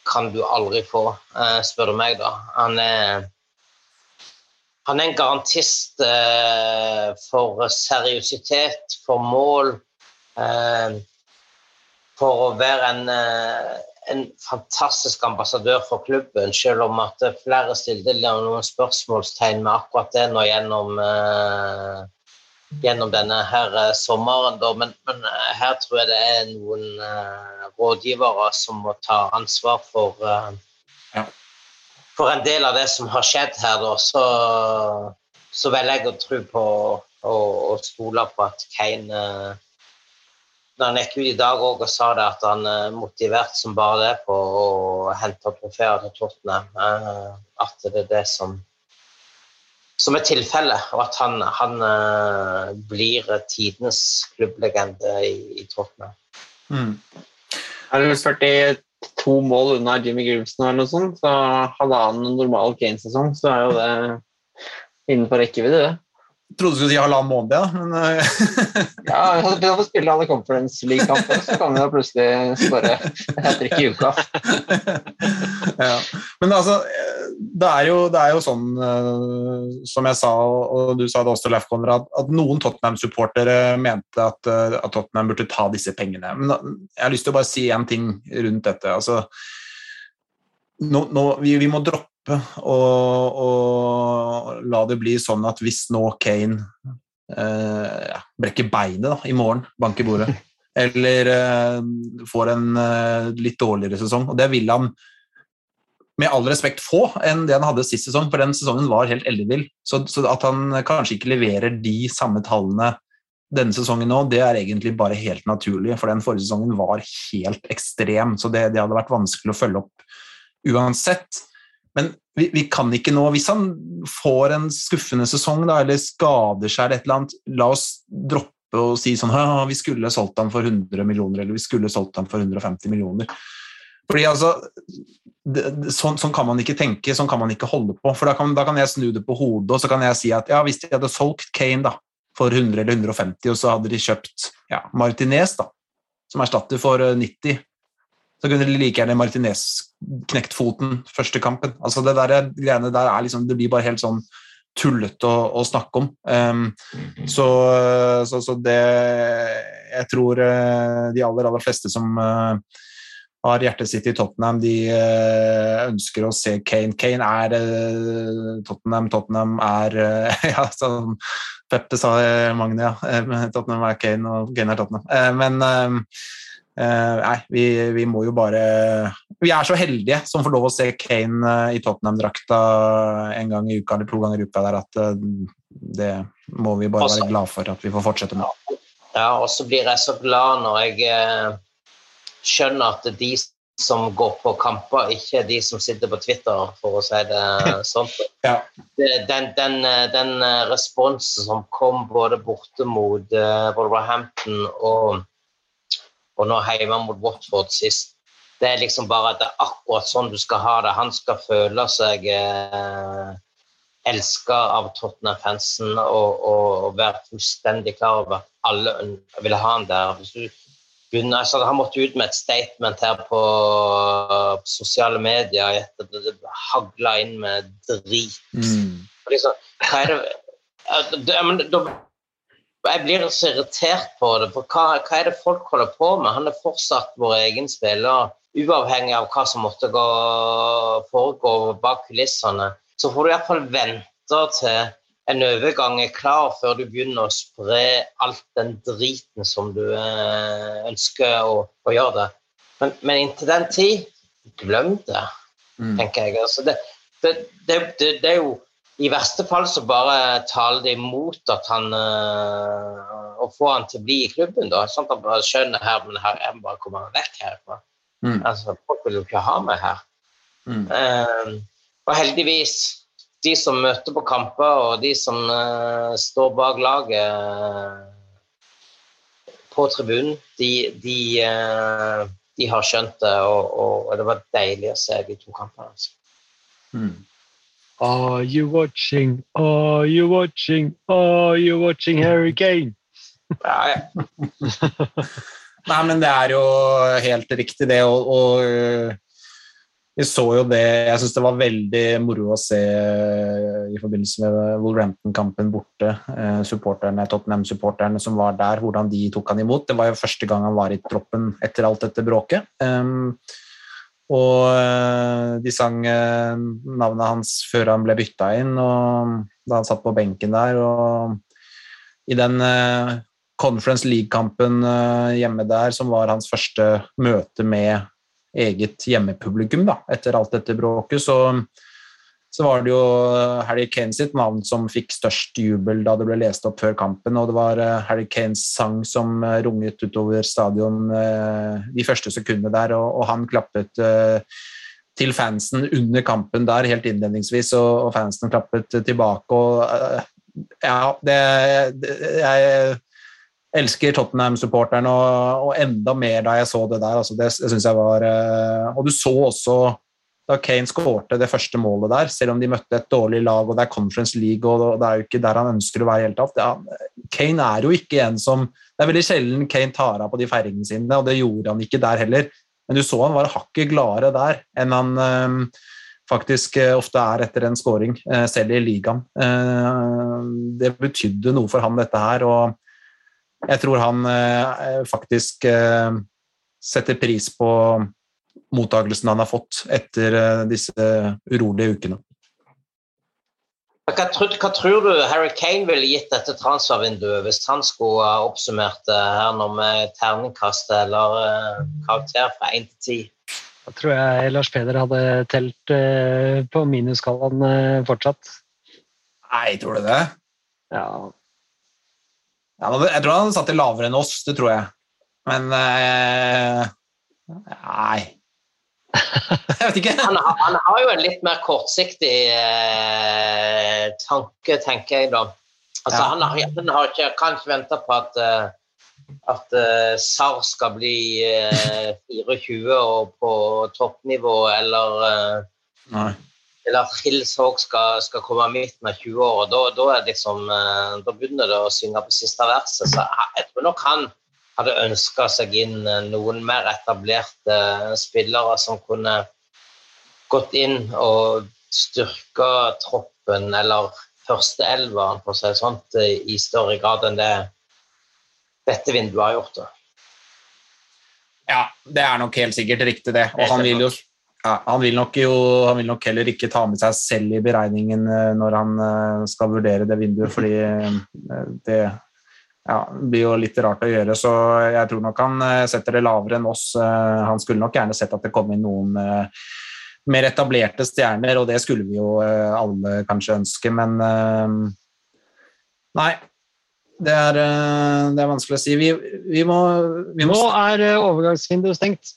kan du aldri få, eh, spør du meg, da. Han er, han er en garantist eh, for seriøsitet, for mål. Eh, for å være en eh, en fantastisk ambassadør for klubben, selv om at flere stilte noen spørsmålstegn med akkurat det nå gjennom, eh, gjennom denne her uh, sommeren. Men, men uh, her tror jeg det er noen rådgivere som må ta ansvar for, ja. for en del av det som har skjedd her. Da. Så, så velger jeg å tro på og, stole på at Kane når han gikk ut i dag og sa det at han er motivert som bare det på å hente trofeer til Tottenham. Eh, at det er det som, som er tilfellet, og at han, han uh, blir tidenes klubblegende i, i Tottenham. Mm. Er 42 mål unna Jimmy Grimson eller noe sånt, så halvannen normal Kane-sesong, så er jo det innenfor rekkevidde, det trodde du skulle si halvannen måned, ja. Men, eh, ja, hvis han får spille alle Conference League-kamper, så kan vi da plutselig skåre hat trick i uka. ja. Men altså, det er jo, det er jo sånn, uh, som jeg sa, og du sa det også, Leif Konrad, at noen Tottenham-supportere mente at, uh, at, Tottenham burde ta disse pengene. Men jeg har lyst til å bare si én ting rundt dette. Altså, nå, nå, vi, vi, må droppe å la det bli sånn at hvis nå Kane uh, brekker beinet da, i morgen, banker bordet, eller får en litt dårligere sesong, og det vil han med all respekt få enn det han hadde sist sesong, for den sesongen var helt ellevill. Så, så, at han kanskje ikke leverer de samme tallene denne sesongen nå, det er egentlig bare helt naturlig, for den forrige sesongen var helt ekstrem, så det, det hadde vært vanskelig å følge opp uansett. Men vi, vi, kan ikke nå Hvis han får en skuffende sesong da, eller skader seg eller et eller annet, la oss droppe å si sånn vi skulle solgt ham for 100 millioner, eller vi skulle solgt ham for 150 millioner. Fordi altså, det, sånn, sånn, kan man ikke tenke, sånn kan man ikke holde på. For da kan, da kan, jeg snu det på hodet og så kan jeg si at ja, hvis de hadde solgt Kane da, for 100 eller 150, og så hadde de kjøpt ja, Martinez, da, som erstatter for 90, eh, så kunne de like gjerne Martinez knekt foten første kampen. Altså Det der, greiene der er liksom, det blir bare helt sånn tullete å, å, snakke om. Um, så, så, så, det Jeg tror uh, de aller, aller fleste som uh, har hjertet sitt i Tottenham. De uh, ønsker å se Kane. Kane er uh, Tottenham, Tottenham er eh, Ja, sånn, Peppe sa Magne, ja. Tottenham er Kane, og Kane er Tottenham. Men nei, vi, vi, må jo bare Vi er så heldige som får lov å se Kane i Tottenham-drakta en gang i uka eller to ganger i uka der at det må vi bare være glad for at vi får fortsette med. Ja, og så blir jeg så glad når jeg skjønner at de som går på kamper, ikke de som sitter på Twitter, for å si det sånn. Ja. Den, den, den, responsen som kom både borte mot Wolverhampton og, og nå hjemme mot Watford sist, det er liksom bare at det er akkurat sånn du skal ha det. Han skal føle seg eh, elska av Tottenham-fansen og, og, og, være fullstendig klar over at alle vil ha han der. Hvis du begynne, altså, Han måtte ut med et statement her på, på sosiale medier etter at det hagla inn med drit. Mm. Liksom, hva er det, Ja, men, da, Jeg blir så irritert på det. for hva, hva, er det folk holder på med? Han er fortsatt vår egen spiller, uavhengig av hva som måtte gå, foregå bak kulissene. Så får du iallfall vente til en overgang er klar før du begynner å spre alt den driten som du eh, ønsker å, å gjøre det. Men, men, inntil den tid, glem det, mm. tenker jeg. Altså det, det, det, det, er jo i verste fall så bare taler det imot at han uh, Å få han til å bli i klubben, da. Sånn at han bare skjønner her, men her jeg må bare komme vekk herfra. Mm. Altså, folk vil jo ikke ha meg her. Mm. Uh, og heldigvis de som møter på kamper, og de som uh, står bak laget uh, på tribunen, de, de, uh, de, har skjønt det, og, og, det var deilig å se de to kampene. Altså. Hmm. Are you watching? Are you watching? Are you watching ja, ja. Nei, men det er jo helt riktig, det. Og, og vi så jo det Jeg syns det var veldig moro å se eh, i forbindelse med Wolverhampton-kampen borte. Eh, supporterne, Tottenham-supporterne som var der, hvordan de tok han imot. Det var jo første gang han var i troppen etter alt dette bråket. Um, og uh, de sang uh, navnet hans før han ble bytta inn, og da han satt på benken der. Og i den uh, Conference League-kampen hjemme der, som var hans første møte med eget hjemmepublikum da, etter alt dette bråket. Så, så var det jo Harry Kane sitt navn som fikk størst jubel da det ble lest opp før kampen. Og det var eh, Harry Kanes sang som eh, runget utover stadion eh, de første sekundene der, og, han klappet til fansen under kampen der helt innledningsvis, og, fansen klappet tilbake. og ja, det, det jeg elsker Tottenham-supporterne, og, og, enda mer da jeg så det der. Altså det, det synes jeg var Og du så også da Kane skårte det første målet der, selv om de møtte et dårlig lag, og det er Conference League, og det er jo ikke der han ønsker å være i hele tatt. Kane er jo ikke en som Det er veldig sjelden Kane tar av på de feiringene sine, og det gjorde han ikke der heller. Men du så han var hakket gladere der enn han um, faktisk eh, ofte er etter en scoring, eh, selv i ligaen. Eh, det betydde noe for han, dette her, og jeg tror han faktisk setter pris på mottagelsen han har fått etter eh, disse urolige ukene. Hva tror, hva tror du Harry Kane ville gitt dette transfervinduet hvis han skulle oppsummert det her nå med terningkast eller eh, karakter fra 1 til 10? Da tror jeg Lars Peder hadde telt eh, på minusskalaen fortsatt. Nei, tror du det? Ja, Ja, jeg tror han satte lavere enn oss, det tror jeg. Men eh, Nei. Han, han har jo en litt mer kortsiktig eh, tanke, tenker jeg da. Altså, Ja. han, han har ikke, kan ikke vente på at, eh, at uh, SAR skal bli uh, 24 og på toppnivå, eller uh, eller at Hills Hawk skal, skal komme midten av 20-åra. Da, da, liksom, eh, da begynner det å synge på siste verset. Så jeg tror nok han hadde ønska seg inn eh, noen mer etablerte eh, spillere som kunne gått inn og styrka troppen, eller førsteelveren, for å si det sånn, i større grad enn det dette vinduet har gjort. Ja, det er nok helt sikkert riktig, det. Og han vil jo ja, han, vil jo, han vil nok heller ikke ta med seg selv i beregningen eh, når han eh, skal vurdere det vinduet, fordi eh, det ja, blir jo litt rart å gjøre. Så jeg tror nok han eh, setter det lavere enn oss. Eh, Han skulle nok gjerne sett at det kom inn noen eh, mer etablerte stjerner, og det skulle vi jo alle kanskje ønske, men Nei. Det er, det er vanskelig å si. Vi, vi må, vi må Nå er overgangsvinduet stengt.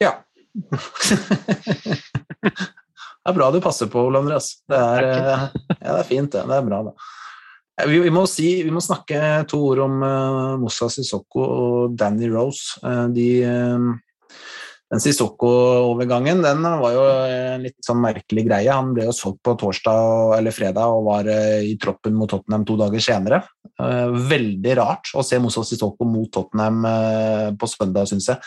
ja. det er bra du passer på, Ole Andreas. Det er, ja, det er fint, det. Det er bra, da. Vi, vi, må si, vi må snakke to ord om uh, Moussa Sissoko og Danny Rose. Uh, de, uh, den Sissoko-overgangen den var jo en litt sånn merkelig greie. Han ble jo solgt på torsdag eller fredag og var i troppen mot Tottenham to dager senere. Veldig rart å se Moussa Sissoko mot Tottenham på søndag, syns jeg.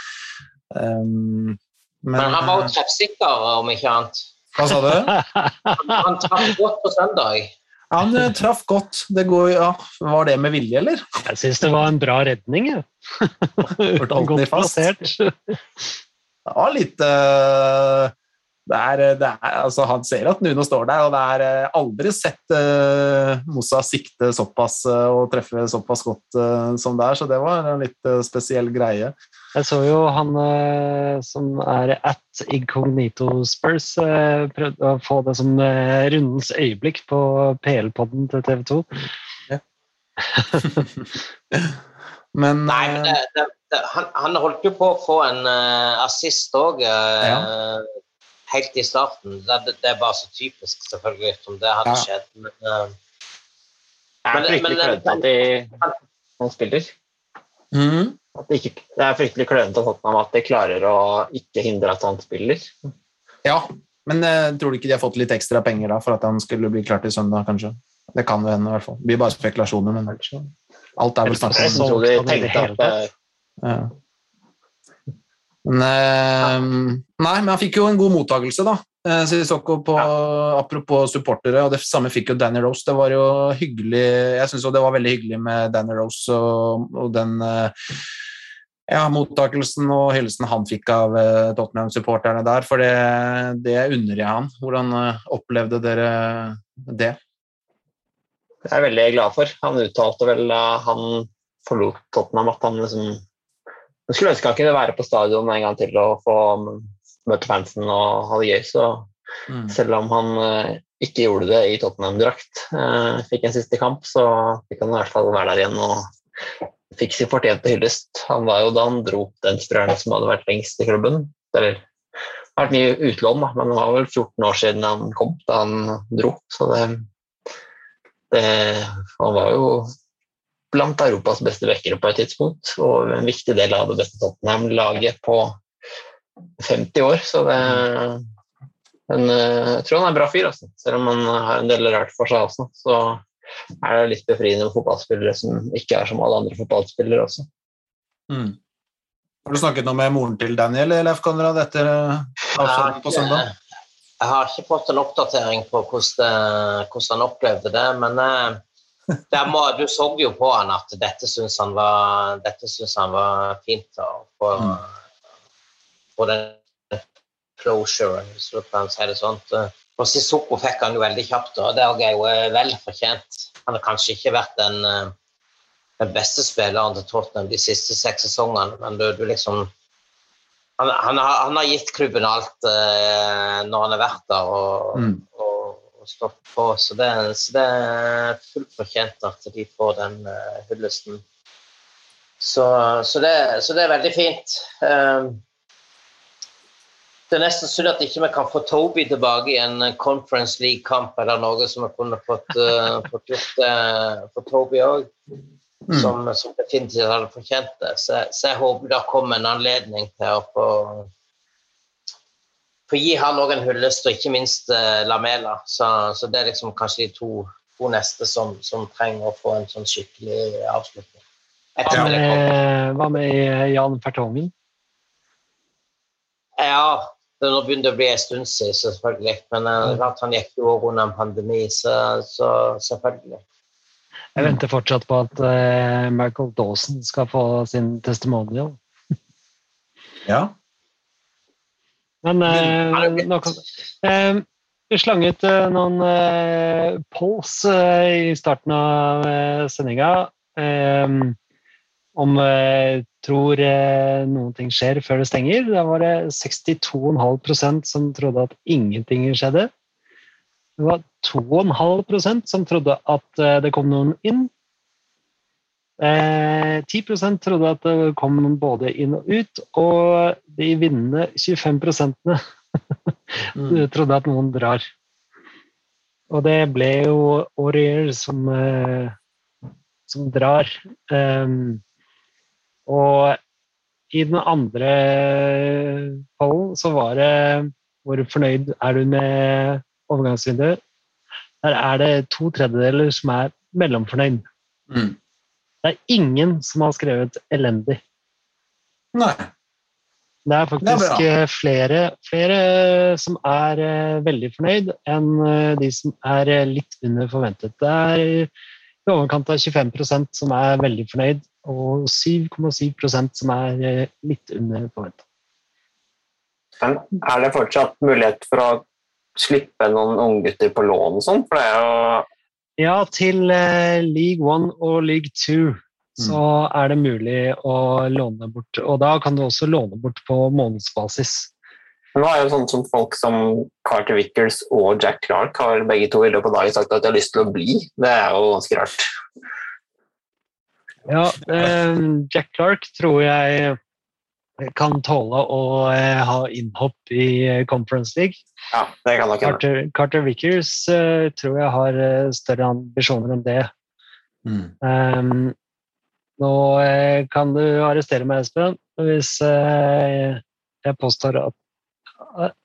Um, Men han var jo treffsikker, om ikke annet. Hva sa du? Han, han traff godt på søndag. Han traff godt. Det går, ja. Var det med vilje, eller? Jeg syns det var en bra redning. jeg. Hørte Godt plassert. Det var litt det er, det er, altså Han ser at Nuno står der, og det er eh, aldri sett uh, Mossa sikte såpass uh, og treffe såpass godt uh, som det er, så det var en litt eh, spesiell greie. Jeg så jo han eh, som er at Incognito Spurs, eh, prøvde å få det som eh, rundens øyeblikk på PL-podden til TV 2. Men, Nei, men det, det, det, han, han holdt jo på å få en eh, assist òg, helt i starten. Det, det, det er bare så typisk, selvfølgelig, som det hadde Ja. skjedd. Men, uh, Det er fryktelig klønete at de, han spiller. At de ikke, det er fryktelig klønete at de klarer å ikke hindre at han spiller. Ja, men uh, tror du ikke de har fått litt ekstra penger da for at han skulle bli klar til søndag, kanskje? Det kan jo hende, i hvert fall. Det blir bare spekulasjoner, men Alt er vel snakk Jeg om de han i det tenkte at eh, Ja. Men, eh, nei, men han fikk jo en god mottakelse, da. Eh, Sissoko på, Apropos supportere, og det samme fikk jo Danny Rose. Det var jo hyggelig Jeg syns det var veldig hyggelig med Danny Rose og, og den eh, ja, mottakelsen og hyllesten han fikk av eh, Tottenham-supporterne der, for det, det unner jeg han. Hvordan opplevde dere det? Det er jeg veldig glad for. Han uttalte vel han forlot Tottenham at han liksom Han skulle ønske han kunne være på stadion en gang til og få møte fansen og ha det gøy. Så Mm. selv om han eh, ikke gjorde det i Tottenham-drakt, eh, fikk en siste kamp, så fikk han i hvert fall være der igjen og fikk sin fortjente hyllest. Han var jo da han dro opp den spilleren som hadde vært lengst i klubben. Eller det har vært mye utlån, da, men det var vel 14 år siden han kom da han dro. Så det, det Han var jo blant Europas beste vekkere på et tidspunkt, og en viktig del av det beste Tottenham-laget på 50 år. Så det men, eh, jeg tror han er en bra fyr, altså. selv om han har en del rart for seg også. Så er det litt befriende med fotballspillere som ikke er som alle andre fotballspillere også. Mm. Har du snakket noe med moren til Daniel Leif Konrad etter eh, avskjeden på søndag? Jeg jeg har ikke fått en oppdatering på hvordan, det, hvordan han opplevde det, men eh, der må, du så jo på han at dette syns han var, synes han var fint å få, få den closuren, hvis du kan si det sånn. Og Sissoko fikk han jo veldig kjapt, og det er jo eh, vel fortjent. Han har kanskje ikke vært den, eh, den beste spilleren til Tottenham de siste seks sesongene, men du, du liksom han, han, har, han, har, gitt klubben alt eh, når han har vært der og, mm. Og stått på. Så det, så det, er fullt fortjent at de får den uh, hyllesten. Så, så, det, så, det, er veldig fint. Um, det er nesten synd at ikke vi kan få Toby tilbake i en Conference League-kamp eller noe som vi kunne fått, uh, fått gjort uh, for Toby òg mm. som, som, definitivt hadde fortjent det. Så, så, jeg håper det kommer en anledning til å få, få gi han òg en hyllest, og ikke minst uh, Lamela. Så, så, det er liksom kanskje de to, to neste som, som, trenger å få en sånn skikkelig avslutning. Hva med, hva med Jan Fertongen? Ja, det nå begynner det å bli en stund siden, selvfølgelig. Men uh, han gikk jo òg under en pandemi, så, så selvfølgelig. Jeg venter fortsatt på at uh, Michael Dawson skal få sin testimonial. ja. Men eh, nå kan eh, Vi slang ut uh, noen eh, polls i starten av eh, sendinga om jeg tror noen ting skjer før det stenger. Da var det 62,5% som trodde at ingenting skjedde. Det var 2,5% som trodde at eh, det kom noen inn. Eh, 10% trodde at det kom både inn og ut, og de vinnende 25 mm. trodde at noen drar. Og det ble jo Aurier som, eh, som drar. Um, og i den andre pollen så var det Hvor fornøyd er du med overgangsvinduet, der er det to tredjedeler som er mellomfornøyd. Mm. Det er ingen som har skrevet 'elendig'. Nei. Det er faktisk det er eh, flere, flere, som er uh, veldig fornøyd, enn de som er litt under forventet. Det er i overkant av 25% som er veldig fornøyd, og 7,7% som er litt under forventet. Men er det fortsatt mulighet for å slippe noen unggutter på lån og sånn? For det er jo Ja, til uh, League One og League Two så mm. er det mulig å låne bort. Og da kan du også låne bort på månedsbasis. Nå er jo sånn som folk som Carter Vickers og Jack Clark har begge to i løpet av dagen sagt at de har lyst til å bli. Det er jo ganske rart. Ja, eh, Jack Clark tror jeg kan tåle å eh, ha innhopp i eh, Conference League. Ja, det kan nok Carter, Carter Vickers eh, tror jeg har uh, større ambisjoner enn det. Mm. Um, nå eh, kan du arrestere meg, Espen, hvis jeg påstår at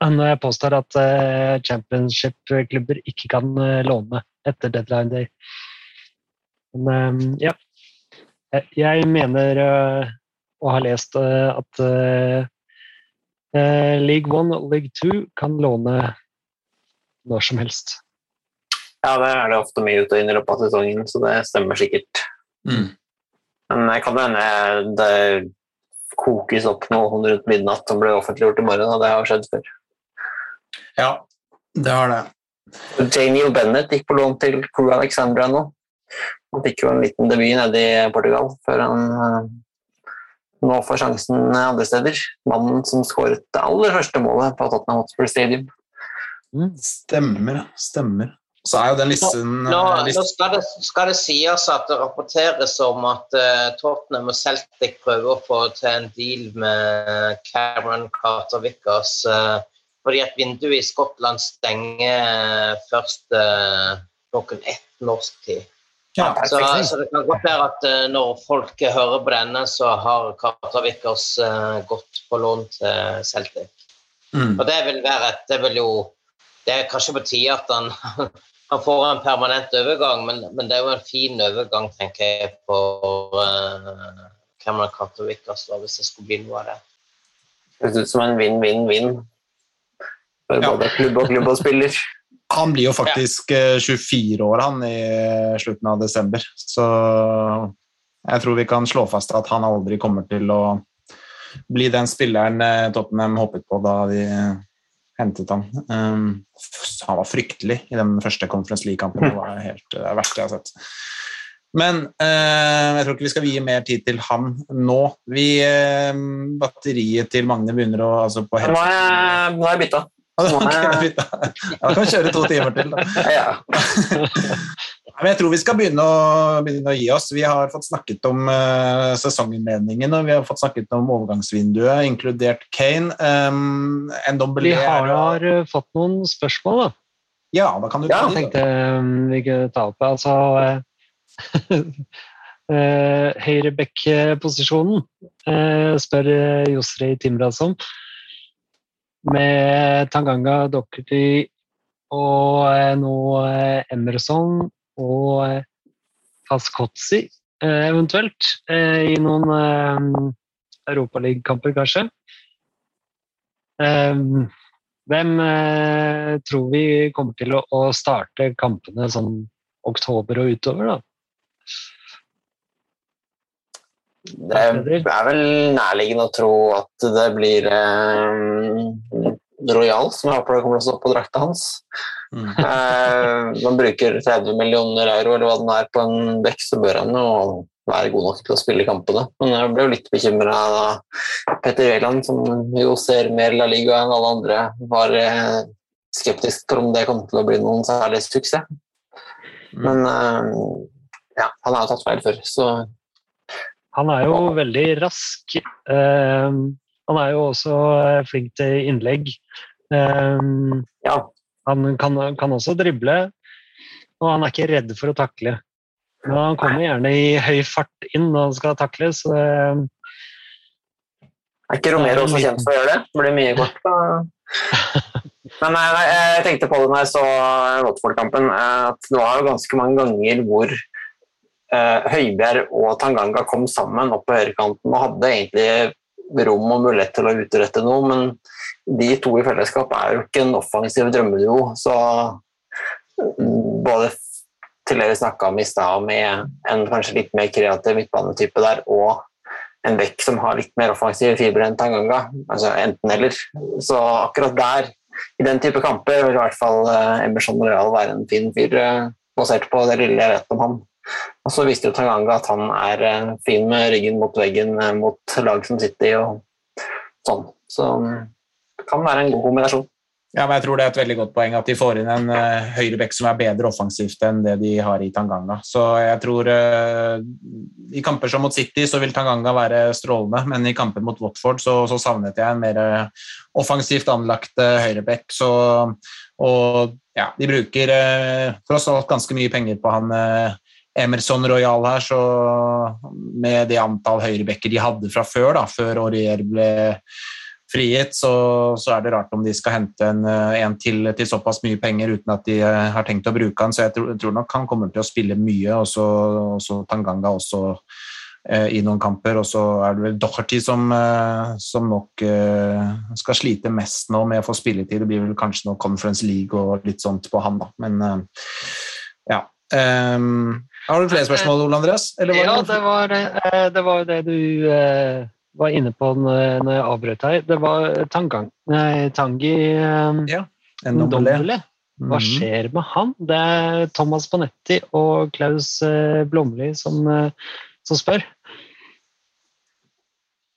når jeg påstår at championship-klubber ikke kan låne etter deadline day. Men um, ja. Jeg mener og har lest eh, at eh, eh, League One og League Two kan låne når som helst. Ja, det er det ofte mye ut og inn i løpet av sesongen, så det stemmer sikkert. Mm. Men jeg kan hende det kokes opp noe rundt midnatt som blir offentliggjort i morgen, og det har skjedd før. Ja, det har det. Janiel Bennett gikk på lån til Crew Alexandra nå. Han fikk jo en liten debut nede i Portugal før han nå får sjansen andre steder. Mannen som skåret det aller første målet på Tottenham Hotspur Stadium. Mm. Stemmer, stemmer. Så er jo den listen Nå, nå, nå skal, det, skal, det, sies at det rapporteres om at uh, Tottenham og Celtic prøver å få til en deal med Cameron Carter Vickers. Uh, fordi at vinduet i Skottland stenger først uh, klokken ett norsk tid. Ja, så, så, det kan godt være at uh, når folk hører på denne, så har Katavikkers uh, eh, gått på lån til Celtic. Mm. Og det vil være et Det vil jo Det er kanskje på tide at han, han får en permanent overgang, men, men, det er jo en fin overgang, tenker jeg, for uh, Cameron da, hvis det skulle bli noe av det. Det høres ut som en vinn-vinn-vinn. For Ja. både klubb og klubb og spiller. Han blir jo faktisk ja. 24 år, han, i slutten av desember. Så jeg tror vi kan slå fast at han aldri kommer til å bli den spilleren eh, Tottenham håpet på da de hentet han. Um, han var fryktelig i den første Conference League-kampen. Det var helt det er verste jeg har sett. Men eh, jeg tror ikke vi skal vie mer tid til han nå. Vi, eh, batteriet til Magne begynner å altså på Nå nå jeg bytta. Ok, fint, da. Kan vi kjøre to timer til. Da. Men jeg tror vi skal begynne å, begynne å gi oss. Vi har fått snakket om uh, sesonginnledningen og vi har fått snakket om overgangsvinduet, inkludert Kane. Um, en Vi har, har eh, fått noen spørsmål, da. Ja, da kan du Ja, ta Jeg tenkte um, vi kunne ta opp. Altså uh, eh, Høyreback-posisjonen uh, spør Josri Timras om. Med Tanganga, Docherty og eh, nå eh, Emerson og eh, eh, eventuelt i noen eh, Europaligakamper, kanskje. Eh, hvem tror vi kommer til å, å starte kampene sånn oktober og utover, da? Det er vel nærliggende å tro at det blir eh, Royal som jeg håper det kommer til å stå på drakta hans. Mm. Eh, man bruker 30 millioner euro eller hva den er på en bekk, så bør han jo være god nok til å spille kampene. Men jeg ble jo litt bekymra da Petter Wæland, som jo ser mer La Liga enn alle andre, var eh, skeptisk for om det kom til å bli noen særlig suksess. Men eh, ja, han har jo tatt feil før, så Han er jo veldig rask. Eh, han er jo også eh, flink til innlegg. Eh, ja. han kan, kan også drible, og han er ikke redd for å takle. Men han kommer gjerne i høy fart inn når han skal takle, så Er ikke Romero også kjent for å gjøre det? Det blir mye kort. Men nei, jeg tenkte på det når jeg så Watford-kampen, at det var jo ganske mange ganger hvor Høibjerg og Tanganga kom sammen opp på høyrekanten og hadde egentlig rom og mulighet til å utrette noe, men de to i fellesskap er jo ikke en offensiv drømmeduo. Så både til det vi snakka om i stad, med en kanskje litt mer kreativ midtbanetype der, og en bekk som har litt mer offensiv fiber enn Tanganga. Altså enten eller. Så akkurat der, i den type kamper, vil i hvert fall eh, Emerson Royal være en fin fyr, eh, basert på det lille jeg vet om han. Og så viste jo Tanganga at han er eh, fin med ryggen mot veggen eh, mot lag som City og sånn. Så mm, det kan være en god kombinasjon. Ja, men jeg tror det er et veldig godt poeng at de får inn en uh, høyrebekk som er bedre offensivt enn det de har i Tanganga. Så jeg tror uh, i kamper som mot City så vil Tanganga være strålende, men i kamper mot Watford så, så savnet jeg en mer uh, offensivt anlagt uh, høyrebekk. Så, og ja, de bruker uh, tross alt ganske mye penger på han Emerson Royal her, så med det antall høyrebekker de hadde fra før, da, før Aurier ble frigitt, så, så, er det rart om de skal hente en, en til, til, såpass mye penger uten at de uh, har tenkt å bruke han. Så jeg tror, tror, nok han kommer til å spille mye, og så, Tanganga også eh, i noen kamper. Og så er det vel Doherty som, eh, som nok skal slite mest nå med å få spilletid. Det blir vel kanskje noe Conference League og litt sånt på han, da. Men ja. Um, har du flere spørsmål, Ole Andreas? Eller var ja, det, var, det var det du var inne på når, jeg avbrøt her. Det var Tangang, nei, Tangi ja, Dombele. Hva skjer med han? Det er Thomas Panetti og Klaus Blomli som, som, spør.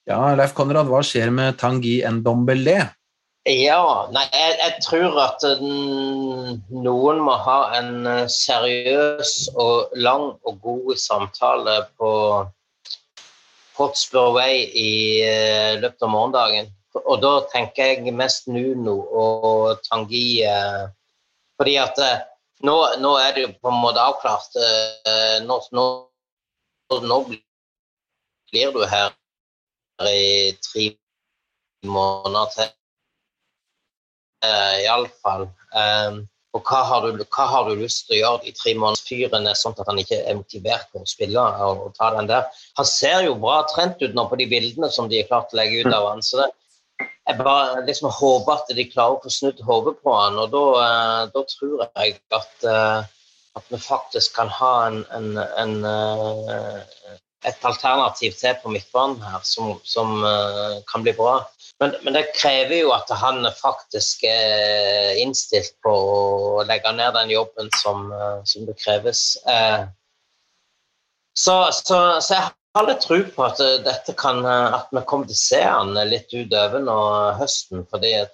Ja, Leif Konrad, hva skjer med Tangi Ndombele? Ja, nei, jeg, jeg tror at um, noen må ha en uh, seriøs og lang og god samtale på Hotspur Way i uh, løpet av morgendagen. Og da tenker jeg mest Nuno og Tangi. Fordi at nå, nå, er det jo på en måte avklart. Nå, nå, nå, blir du her i tre måneder til, iallfall. Um, og hva har, du, hva har, du, lyst til å gjøre de tre månedene? Fyren er sånn at han ikke er motivert for å spille og, og ta den der. Han ser jo bra trent ut nå på de bildene som de har klart å legge ut av han. Så det, jeg bare liksom håper at de klarer å få snudd hodet på han, og da, uh, da tror jeg at, uh, at vi faktisk kan ha en, en, en, uh, et alternativ til på midtbanen her som, som eh, kan bli bra. Men, men det krever jo at han faktisk er innstilt på å legge ned den jobben som, eh, som det kreves. Eh, Så, så, så jeg har litt tro på at eh, dette kan, eh, at vi kommer til å se han litt utover nå høsten. For jeg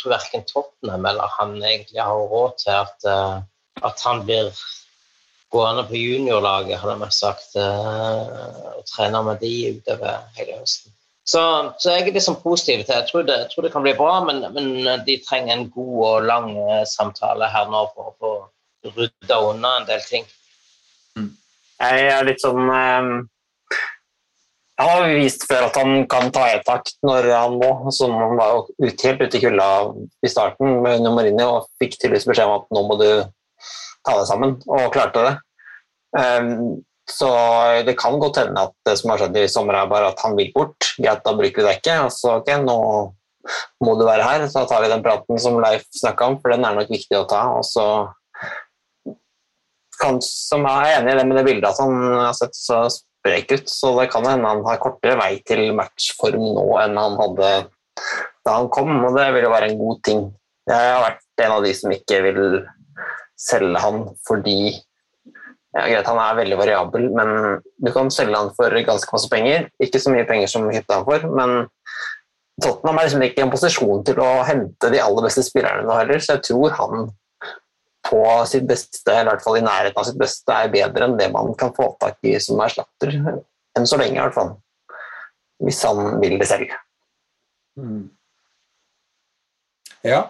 tror verken Tottenham eller han egentlig har råd til at, eh, at han blir gående på juniorlaget, hadde jeg sagt, eh, og trene med de utover hele høsten. Så, så jeg er liksom positiv til Jeg tror det, jeg tror det kan bli bra, men, men de trenger en god og lang eh, samtale her nå for å få rydda unna en del ting. Jeg er litt sånn Jeg har vist før at han kan ta i takt når han må. Som han var jo helt ute i kulda i starten med under Marini og fikk tydeligvis beskjed om at nå må du ta deg sammen, og klarte det. Eh, så det kan godt hende at det som har skjedd i sommer, er bare at han vil bort. Greit, da bruker vi det ikke. Og så ok, nå må du være her. Så tar vi den praten som Leif snakka om, for den er nok viktig å ta. Og så kan, som er enig i det med det bildet at han har sett så sprek ut, så det kan hende han har kortere vei til matchform nå enn han hadde da han kom, og det vil jo være en god ting. Jeg har vært en av de som ikke vil selge han fordi ja, greit, Han er veldig variabel, men du kan selge han for ganske masse penger. Ikke så mye penger som hytta han for, men Tottenham er liksom ikke i en posisjon til å hente de aller beste spillerne nå heller, så jeg tror han på sitt beste, eller i hvert fall i nærheten av sitt beste, er bedre enn det man kan få tak i som erstatter. Enn så lenge, i hvert fall. Hvis han vil det selv. Ja.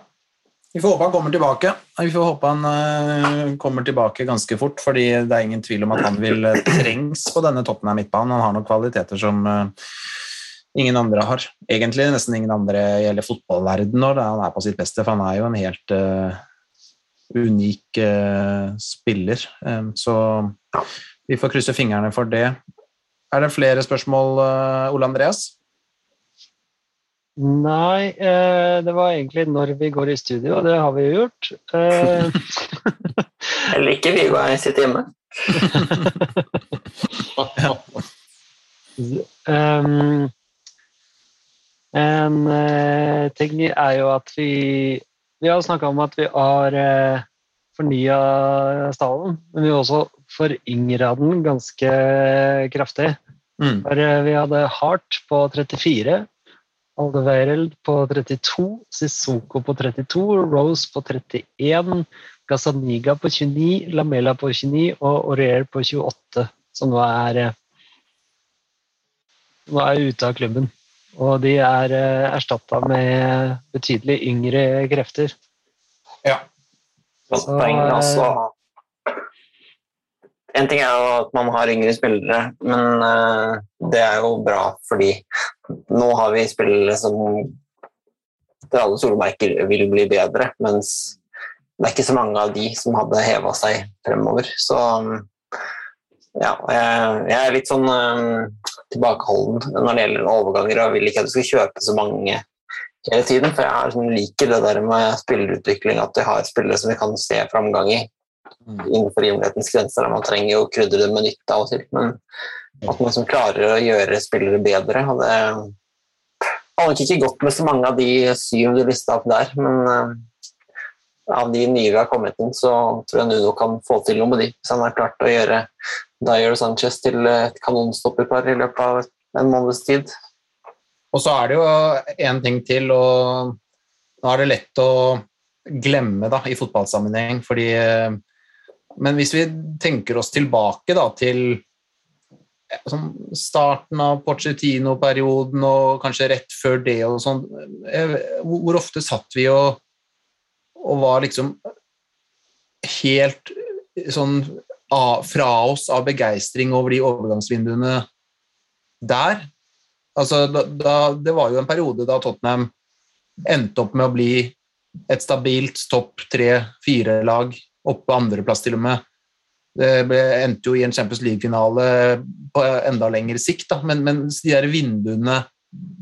Vi får håpe han kommer tilbake. Vi får håpe han eh, kommer tilbake ganske fort, fordi det er ingen tvil om at han vil eh, trengs på denne toppen av midtbanen. Han har noen kvaliteter som eh, ingen andre har. Egentlig nesten ingen andre gjelder fotballverden når han er på sitt beste, for han er jo en helt uh, unik uh, spiller. Um, så vi får krysse fingrene for det. Er det flere spørsmål, uh, Ole Andreas? Nei, eh, det var egentlig når vi går i studio, og det har vi jo gjort. Eh, Eller ikke, vi går og sitter hjemme. Um, en eh, ting er jo at vi Vi har snakka om at vi har uh, fornya stallen, men vi har også foryngra den ganske kraftig. Mm. For eh, vi hadde Hart på 34, Aldeveireld på 32, Sissoko på 32, Rose på 31, Gazaniga på 29, Lamela på 29 og Aurier på 28, som nå er eh, nå er ute av klubben. Og de er eh, erstatta med betydelig yngre krefter. Ja. Poeng. eh, Altså, en ting er jo at man har yngre spillere, men eh, det er jo bra fordi nå har vi spillere som til alle solmerker vil bli bedre, mens det er ikke så mange av de som hadde heva seg fremover. Så ja, jeg, er litt sånn eh, tilbakeholden når det gjelder overganger, og vil ikke at du skal kjøpe så mange hele tiden, for jeg sånn, liker det der med spillerutvikling, at vi har spillere som vi kan se framgang i innenfor rimelighetens grenser. Man trenger jo å krydre det med nytt av og til, men at man som klarer å gjøre spillere bedre. og det har nok ikke gått med så mange av de syv du lista opp der, men eh, av de nye vi har kommet inn, så tror jeg Nuno kan få til noe med de. Hvis han har klart å gjøre Dyer Sanchez til et kanonstopperpar i løpet av en måneds tid. Og så er det jo en ting til, og nå er det lett å glemme da, i fotballsammenheng, fordi eh, Men hvis vi tenker oss tilbake da, til eh, sånn starten av Pochettino-perioden og kanskje rett før det og sånn, eh, hvor ofte satt vi og, og var liksom helt sånn av, fra oss av begeistring over de overgangsvinduene der? Altså, da, da, det var jo en periode da Tottenham endte opp med å bli et stabilt topp tre-fire-lag, oppe andreplass til og med. Det endte jo i en Champions League-finale på enda lengre sikt, da. Men, men de der vinduene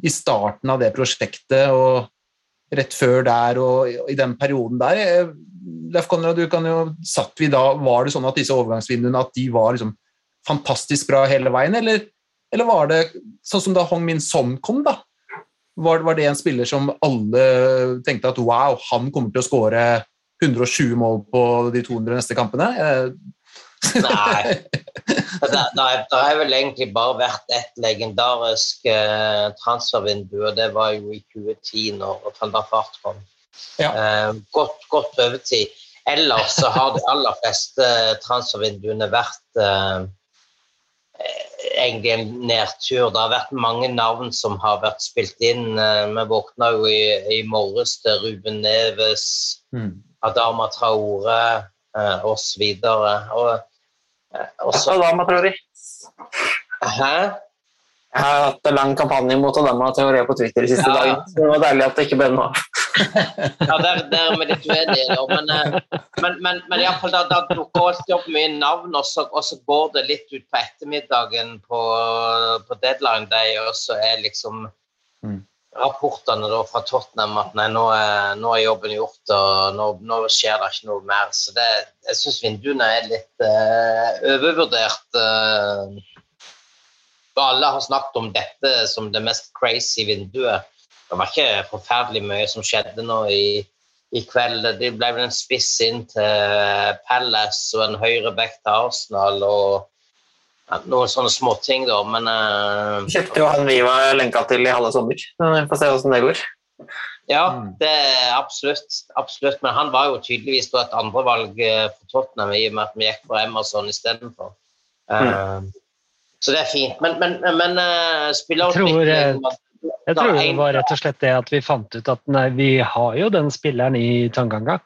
i starten av det prosjektet og rett før der og i den perioden der. Eh, Leif Konrad, du kan jo, satt vi da, Var det sånn at disse overgangsvinduene at de var liksom fantastisk bra hele veien, eller, eller var det sånn som da Hong Min Son kom, da? Var, var, det en spiller som alle tenkte at wow, han kommer til å skåre 120 mål på de 200 neste kampene? Nei. Det, det har vel egentlig bare vært ett legendarisk eh, transfervindu, og det var jo i 2010, når Van der Fart kom. Ja. Eh, godt, godt prøvetid. Ellers så har de aller fleste transfervinduene vært eh, egentlig en nedtur. Det har vært mange navn som har vært spilt inn. Eh, vi våkna jo i, i morges til Ruben Neves, mm. Adama Traore eh, osv. Og, eh, Adama Traore. Hæ? Jeg har hatt en lang kampanje mot Adama Traore på Twitter de siste ja. dagene. Så det var deilig at det ikke ble noe av ja, der, der er vi litt uenige, men, eh, men, men, men iallfall da, da dukker alltid opp mye navn, og så, og så, går det litt ut på ettermiddagen på, på deadline day, og så er liksom mm. Rapportene da fra Tottenham at nei, nå er, nå er jobben gjort, og nå, nå, skjer det ikke noe mer. Så det, jeg syns vinduene er litt uh, overvurdert. Uh, alle har snakket om dette som det mest crazy vinduet det var ikke forferdelig mye som skjedde nå i, i kveld. Det ble vel en spiss inn til Palace og en høyre back til Arsenal og ja, noen sånne småting, da, men uh, Kjøpte jo han vi var lenka til i halve sommer. Vi får se hvordan det går. Ja, det er absolutt. absolutt. Men han var jo tydeligvis et andrevalg eh, for Tottenham i og med at vi gikk for Emerson istedenfor. Uh, mm. Så det er fint. Men, men, men uh, spillerutvikling jeg tror det var rett og slett det at vi fant ut at nei, vi har jo den spilleren i Tanganga.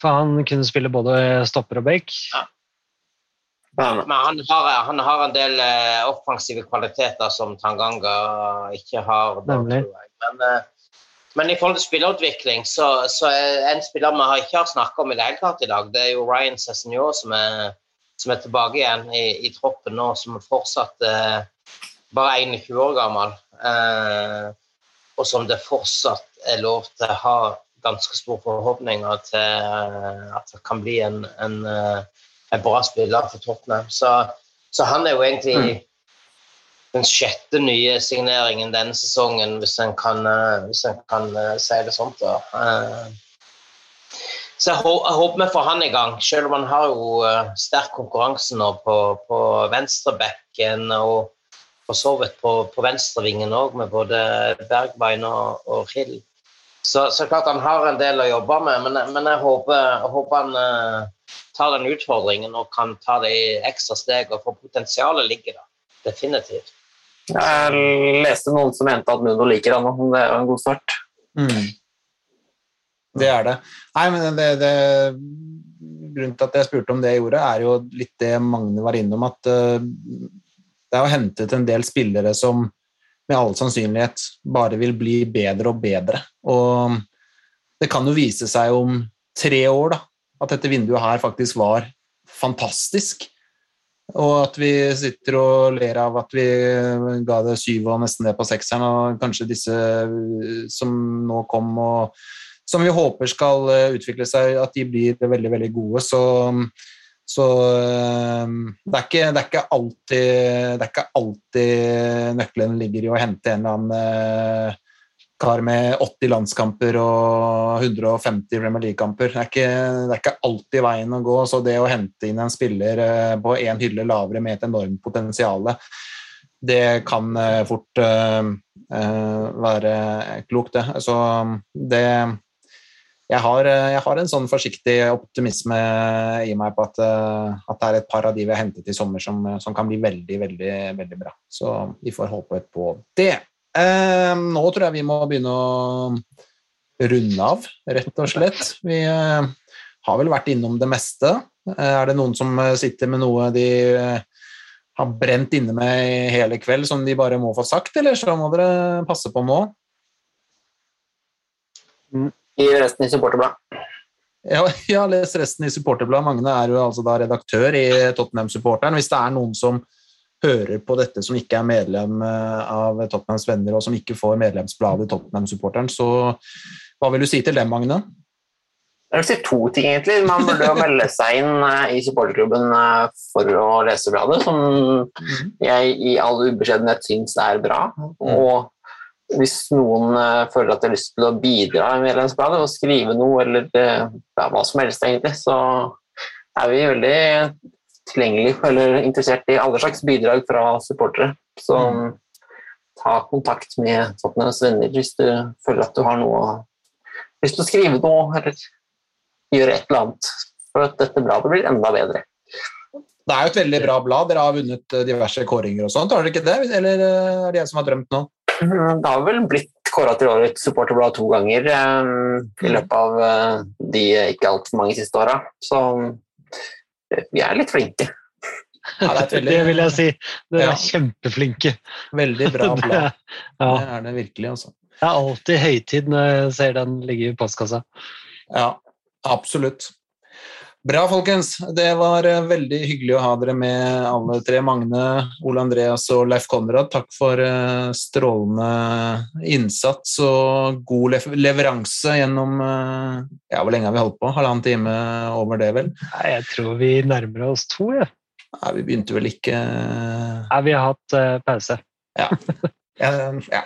For han kunne spille både stopper og bake. Ja. Men han har, han har, en del uh, offensive kvaliteter som Tanganga ikke har. Da, men, uh, men, i forhold til spillerutvikling, så, så er en spiller vi har ikke har snakka om i det hele tatt i dag, det er jo Ryan Cessenio som som er tilbake igjen i, i troppen nå, som er fortsatt uh, bare 21 år gammel, og som det fortsatt er lov til å ha ganske store forhåpninger til at det kan bli en, en, en bra spiller for Tottenham. Så, så han er jo egentlig mm. den sjette nye signeringen denne sesongen, hvis en kan, hvis en kan si det sånt. da. Så jeg, håper vi får han i gang, selv om han har jo sterk konkurranse nå på, på venstrebekken. og for så vidt på, på venstrevingen òg, med både Bergbein og, og Hill. Så, så, klart han har en del å jobbe med, men, men jeg, håper, jeg, håper, han uh, tar den utfordringen og kan ta det i ekstra steg. og For potensialet ligger der, definitivt. Jeg leste noen som mente at Nuno liker han, og det er en god start. Mm. Det er det. Nei, men det, det, Grunnen til at jeg spurte om det jeg gjorde, er jo litt det Magne var innom, at uh, det er jo hentet en del spillere som med all sannsynlighet bare vil bli bedre og bedre. Og det kan jo vise seg om tre år da, at dette vinduet her faktisk var fantastisk. Og at vi sitter og ler av at vi ga det syv og nesten det på sekseren, og kanskje disse som nå kom og som vi håper skal utvikle seg, at de blir veldig, veldig gode. Så så ehm, det er, ikke, det, er ikke alltid, det er ikke alltid nøkkelen ligger i å hente en eller annen eh, kar med 80 landskamper og 150 Premier League-kamper. Det, det, er ikke alltid veien å gå. Så det å hente inn en spiller eh, på én hylle lavere med et enormt potensial, det kan eh, fort være klokt, det. Så det jeg har, eh, jeg har, en sånn forsiktig optimisme i meg på at, eh, at, det er et par av de vi har hentet i sommer som, som, kan bli veldig, veldig, veldig bra. Så vi får håpe på det. Eh, nå tror jeg vi må begynne å runde av, rett og slett. Vi eh, har vel vært innom det meste. Eh, er det noen som sitter med noe de har brent inne med hele kveld som de bare må få sagt, eller så må dere passe på nå? I resten i Supporterbladet. Ja, jeg har lest resten i Supporterbladet. Magne er jo altså da redaktør i Tottenham-supporteren. Hvis det er noen som hører på dette som ikke er medlem eh, av Tottenhams venner, og som ikke får medlemsbladet Tottenham-supporteren, så hva vil du si til dem, Magne? Jeg vil si to ting, egentlig. Man burde jo melde seg inn eh, i supporterklubben eh, for å lese bladet, som jeg i all ubeskjedenhet syns er bra. Og hvis noen føler at de har lyst til å bidra i medlemsbladet og skrive noe, eller ja, hva som helst, egentlig, så er vi veldig tilgjengelige eller interessert i alle slags bidrag fra supportere. Så ta kontakt med Tottenhams venner hvis du føler at du har noe Hvis du skriver noe, eller gjør et eller annet for at dette bladet blir enda bedre. Det er jo et veldig bra blad. Dere har vunnet eh, diverse kåringer og sånt, har dere ikke det? Eller eh, er det jeg som har drømt nå? Mhm, Det har vel blitt kåra til årets supporterblad to ganger um, i løpet av uh, de ikke altfor mange siste åra. Så vi er litt flinke. Ja, det veldig, Det vil jeg si. Dere Ja. er kjempeflinke. veldig bra Det, ja, Det er det virkelig, altså. det er alltid høytid når jeg ser den ligge i postkassa. Ja, absolutt. Bra, folkens. Det var eh, veldig hyggelig å ha dere med, alle tre. Magne, Ole Andreas og Leif Konrad. Takk for eh, strålende innsats og god leveranse gjennom eh, Ja, hvor lenge har vi holdt på? Halvannen time over det, vel? Nei, jeg tror vi nærmer oss to, jeg. Nei, vi begynte vel ikke Nei, vi har hatt uh, pause. Ja. ja. ja.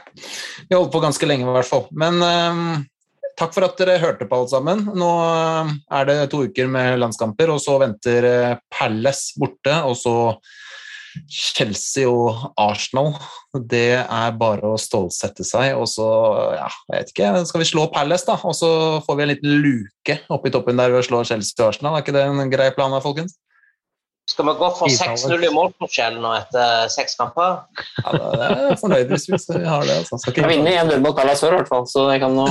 Vi holdt på ganske lenge, i hvert fall. Men eh, takk for at dere hørte på, alle sammen. Nå eh, er det to uker med landskamper, og så venter eh, Palace borte, og så Chelsea og Arsenal. Det er bare å stålsette seg, og så ja, jeg vet ikke, skal vi slå Palace, da? Og så får vi en liten luke oppi toppen der ved å slå Chelsea og Arsenal. Er ikke det en grei plan, da, folkens? Skal vi gå for 6-0 i målforskjell nå etter seks kamper? Ja, det er fornøyd hvis vi har det. Altså. Jeg vinner 1-0 mot Dallas før, i hvert fall, så jeg kan nå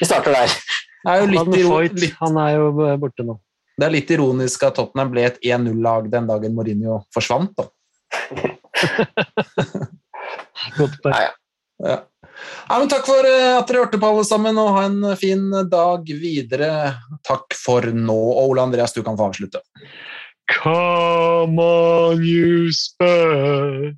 Vi starter der. Det er jo litt, Han, han er jo borte nå. Det er litt ironisk at Tottenham ble et 1-0-lag den dagen Mourinho forsvant. Da. Godt poeng. Ja, ja. Ja. Ja, takk for eh, at dere hørte på, alle sammen, og ha en fin dag videre. Takk for nå. Og Ole Andreas, du kan få avslutte. Come on, you Spurs!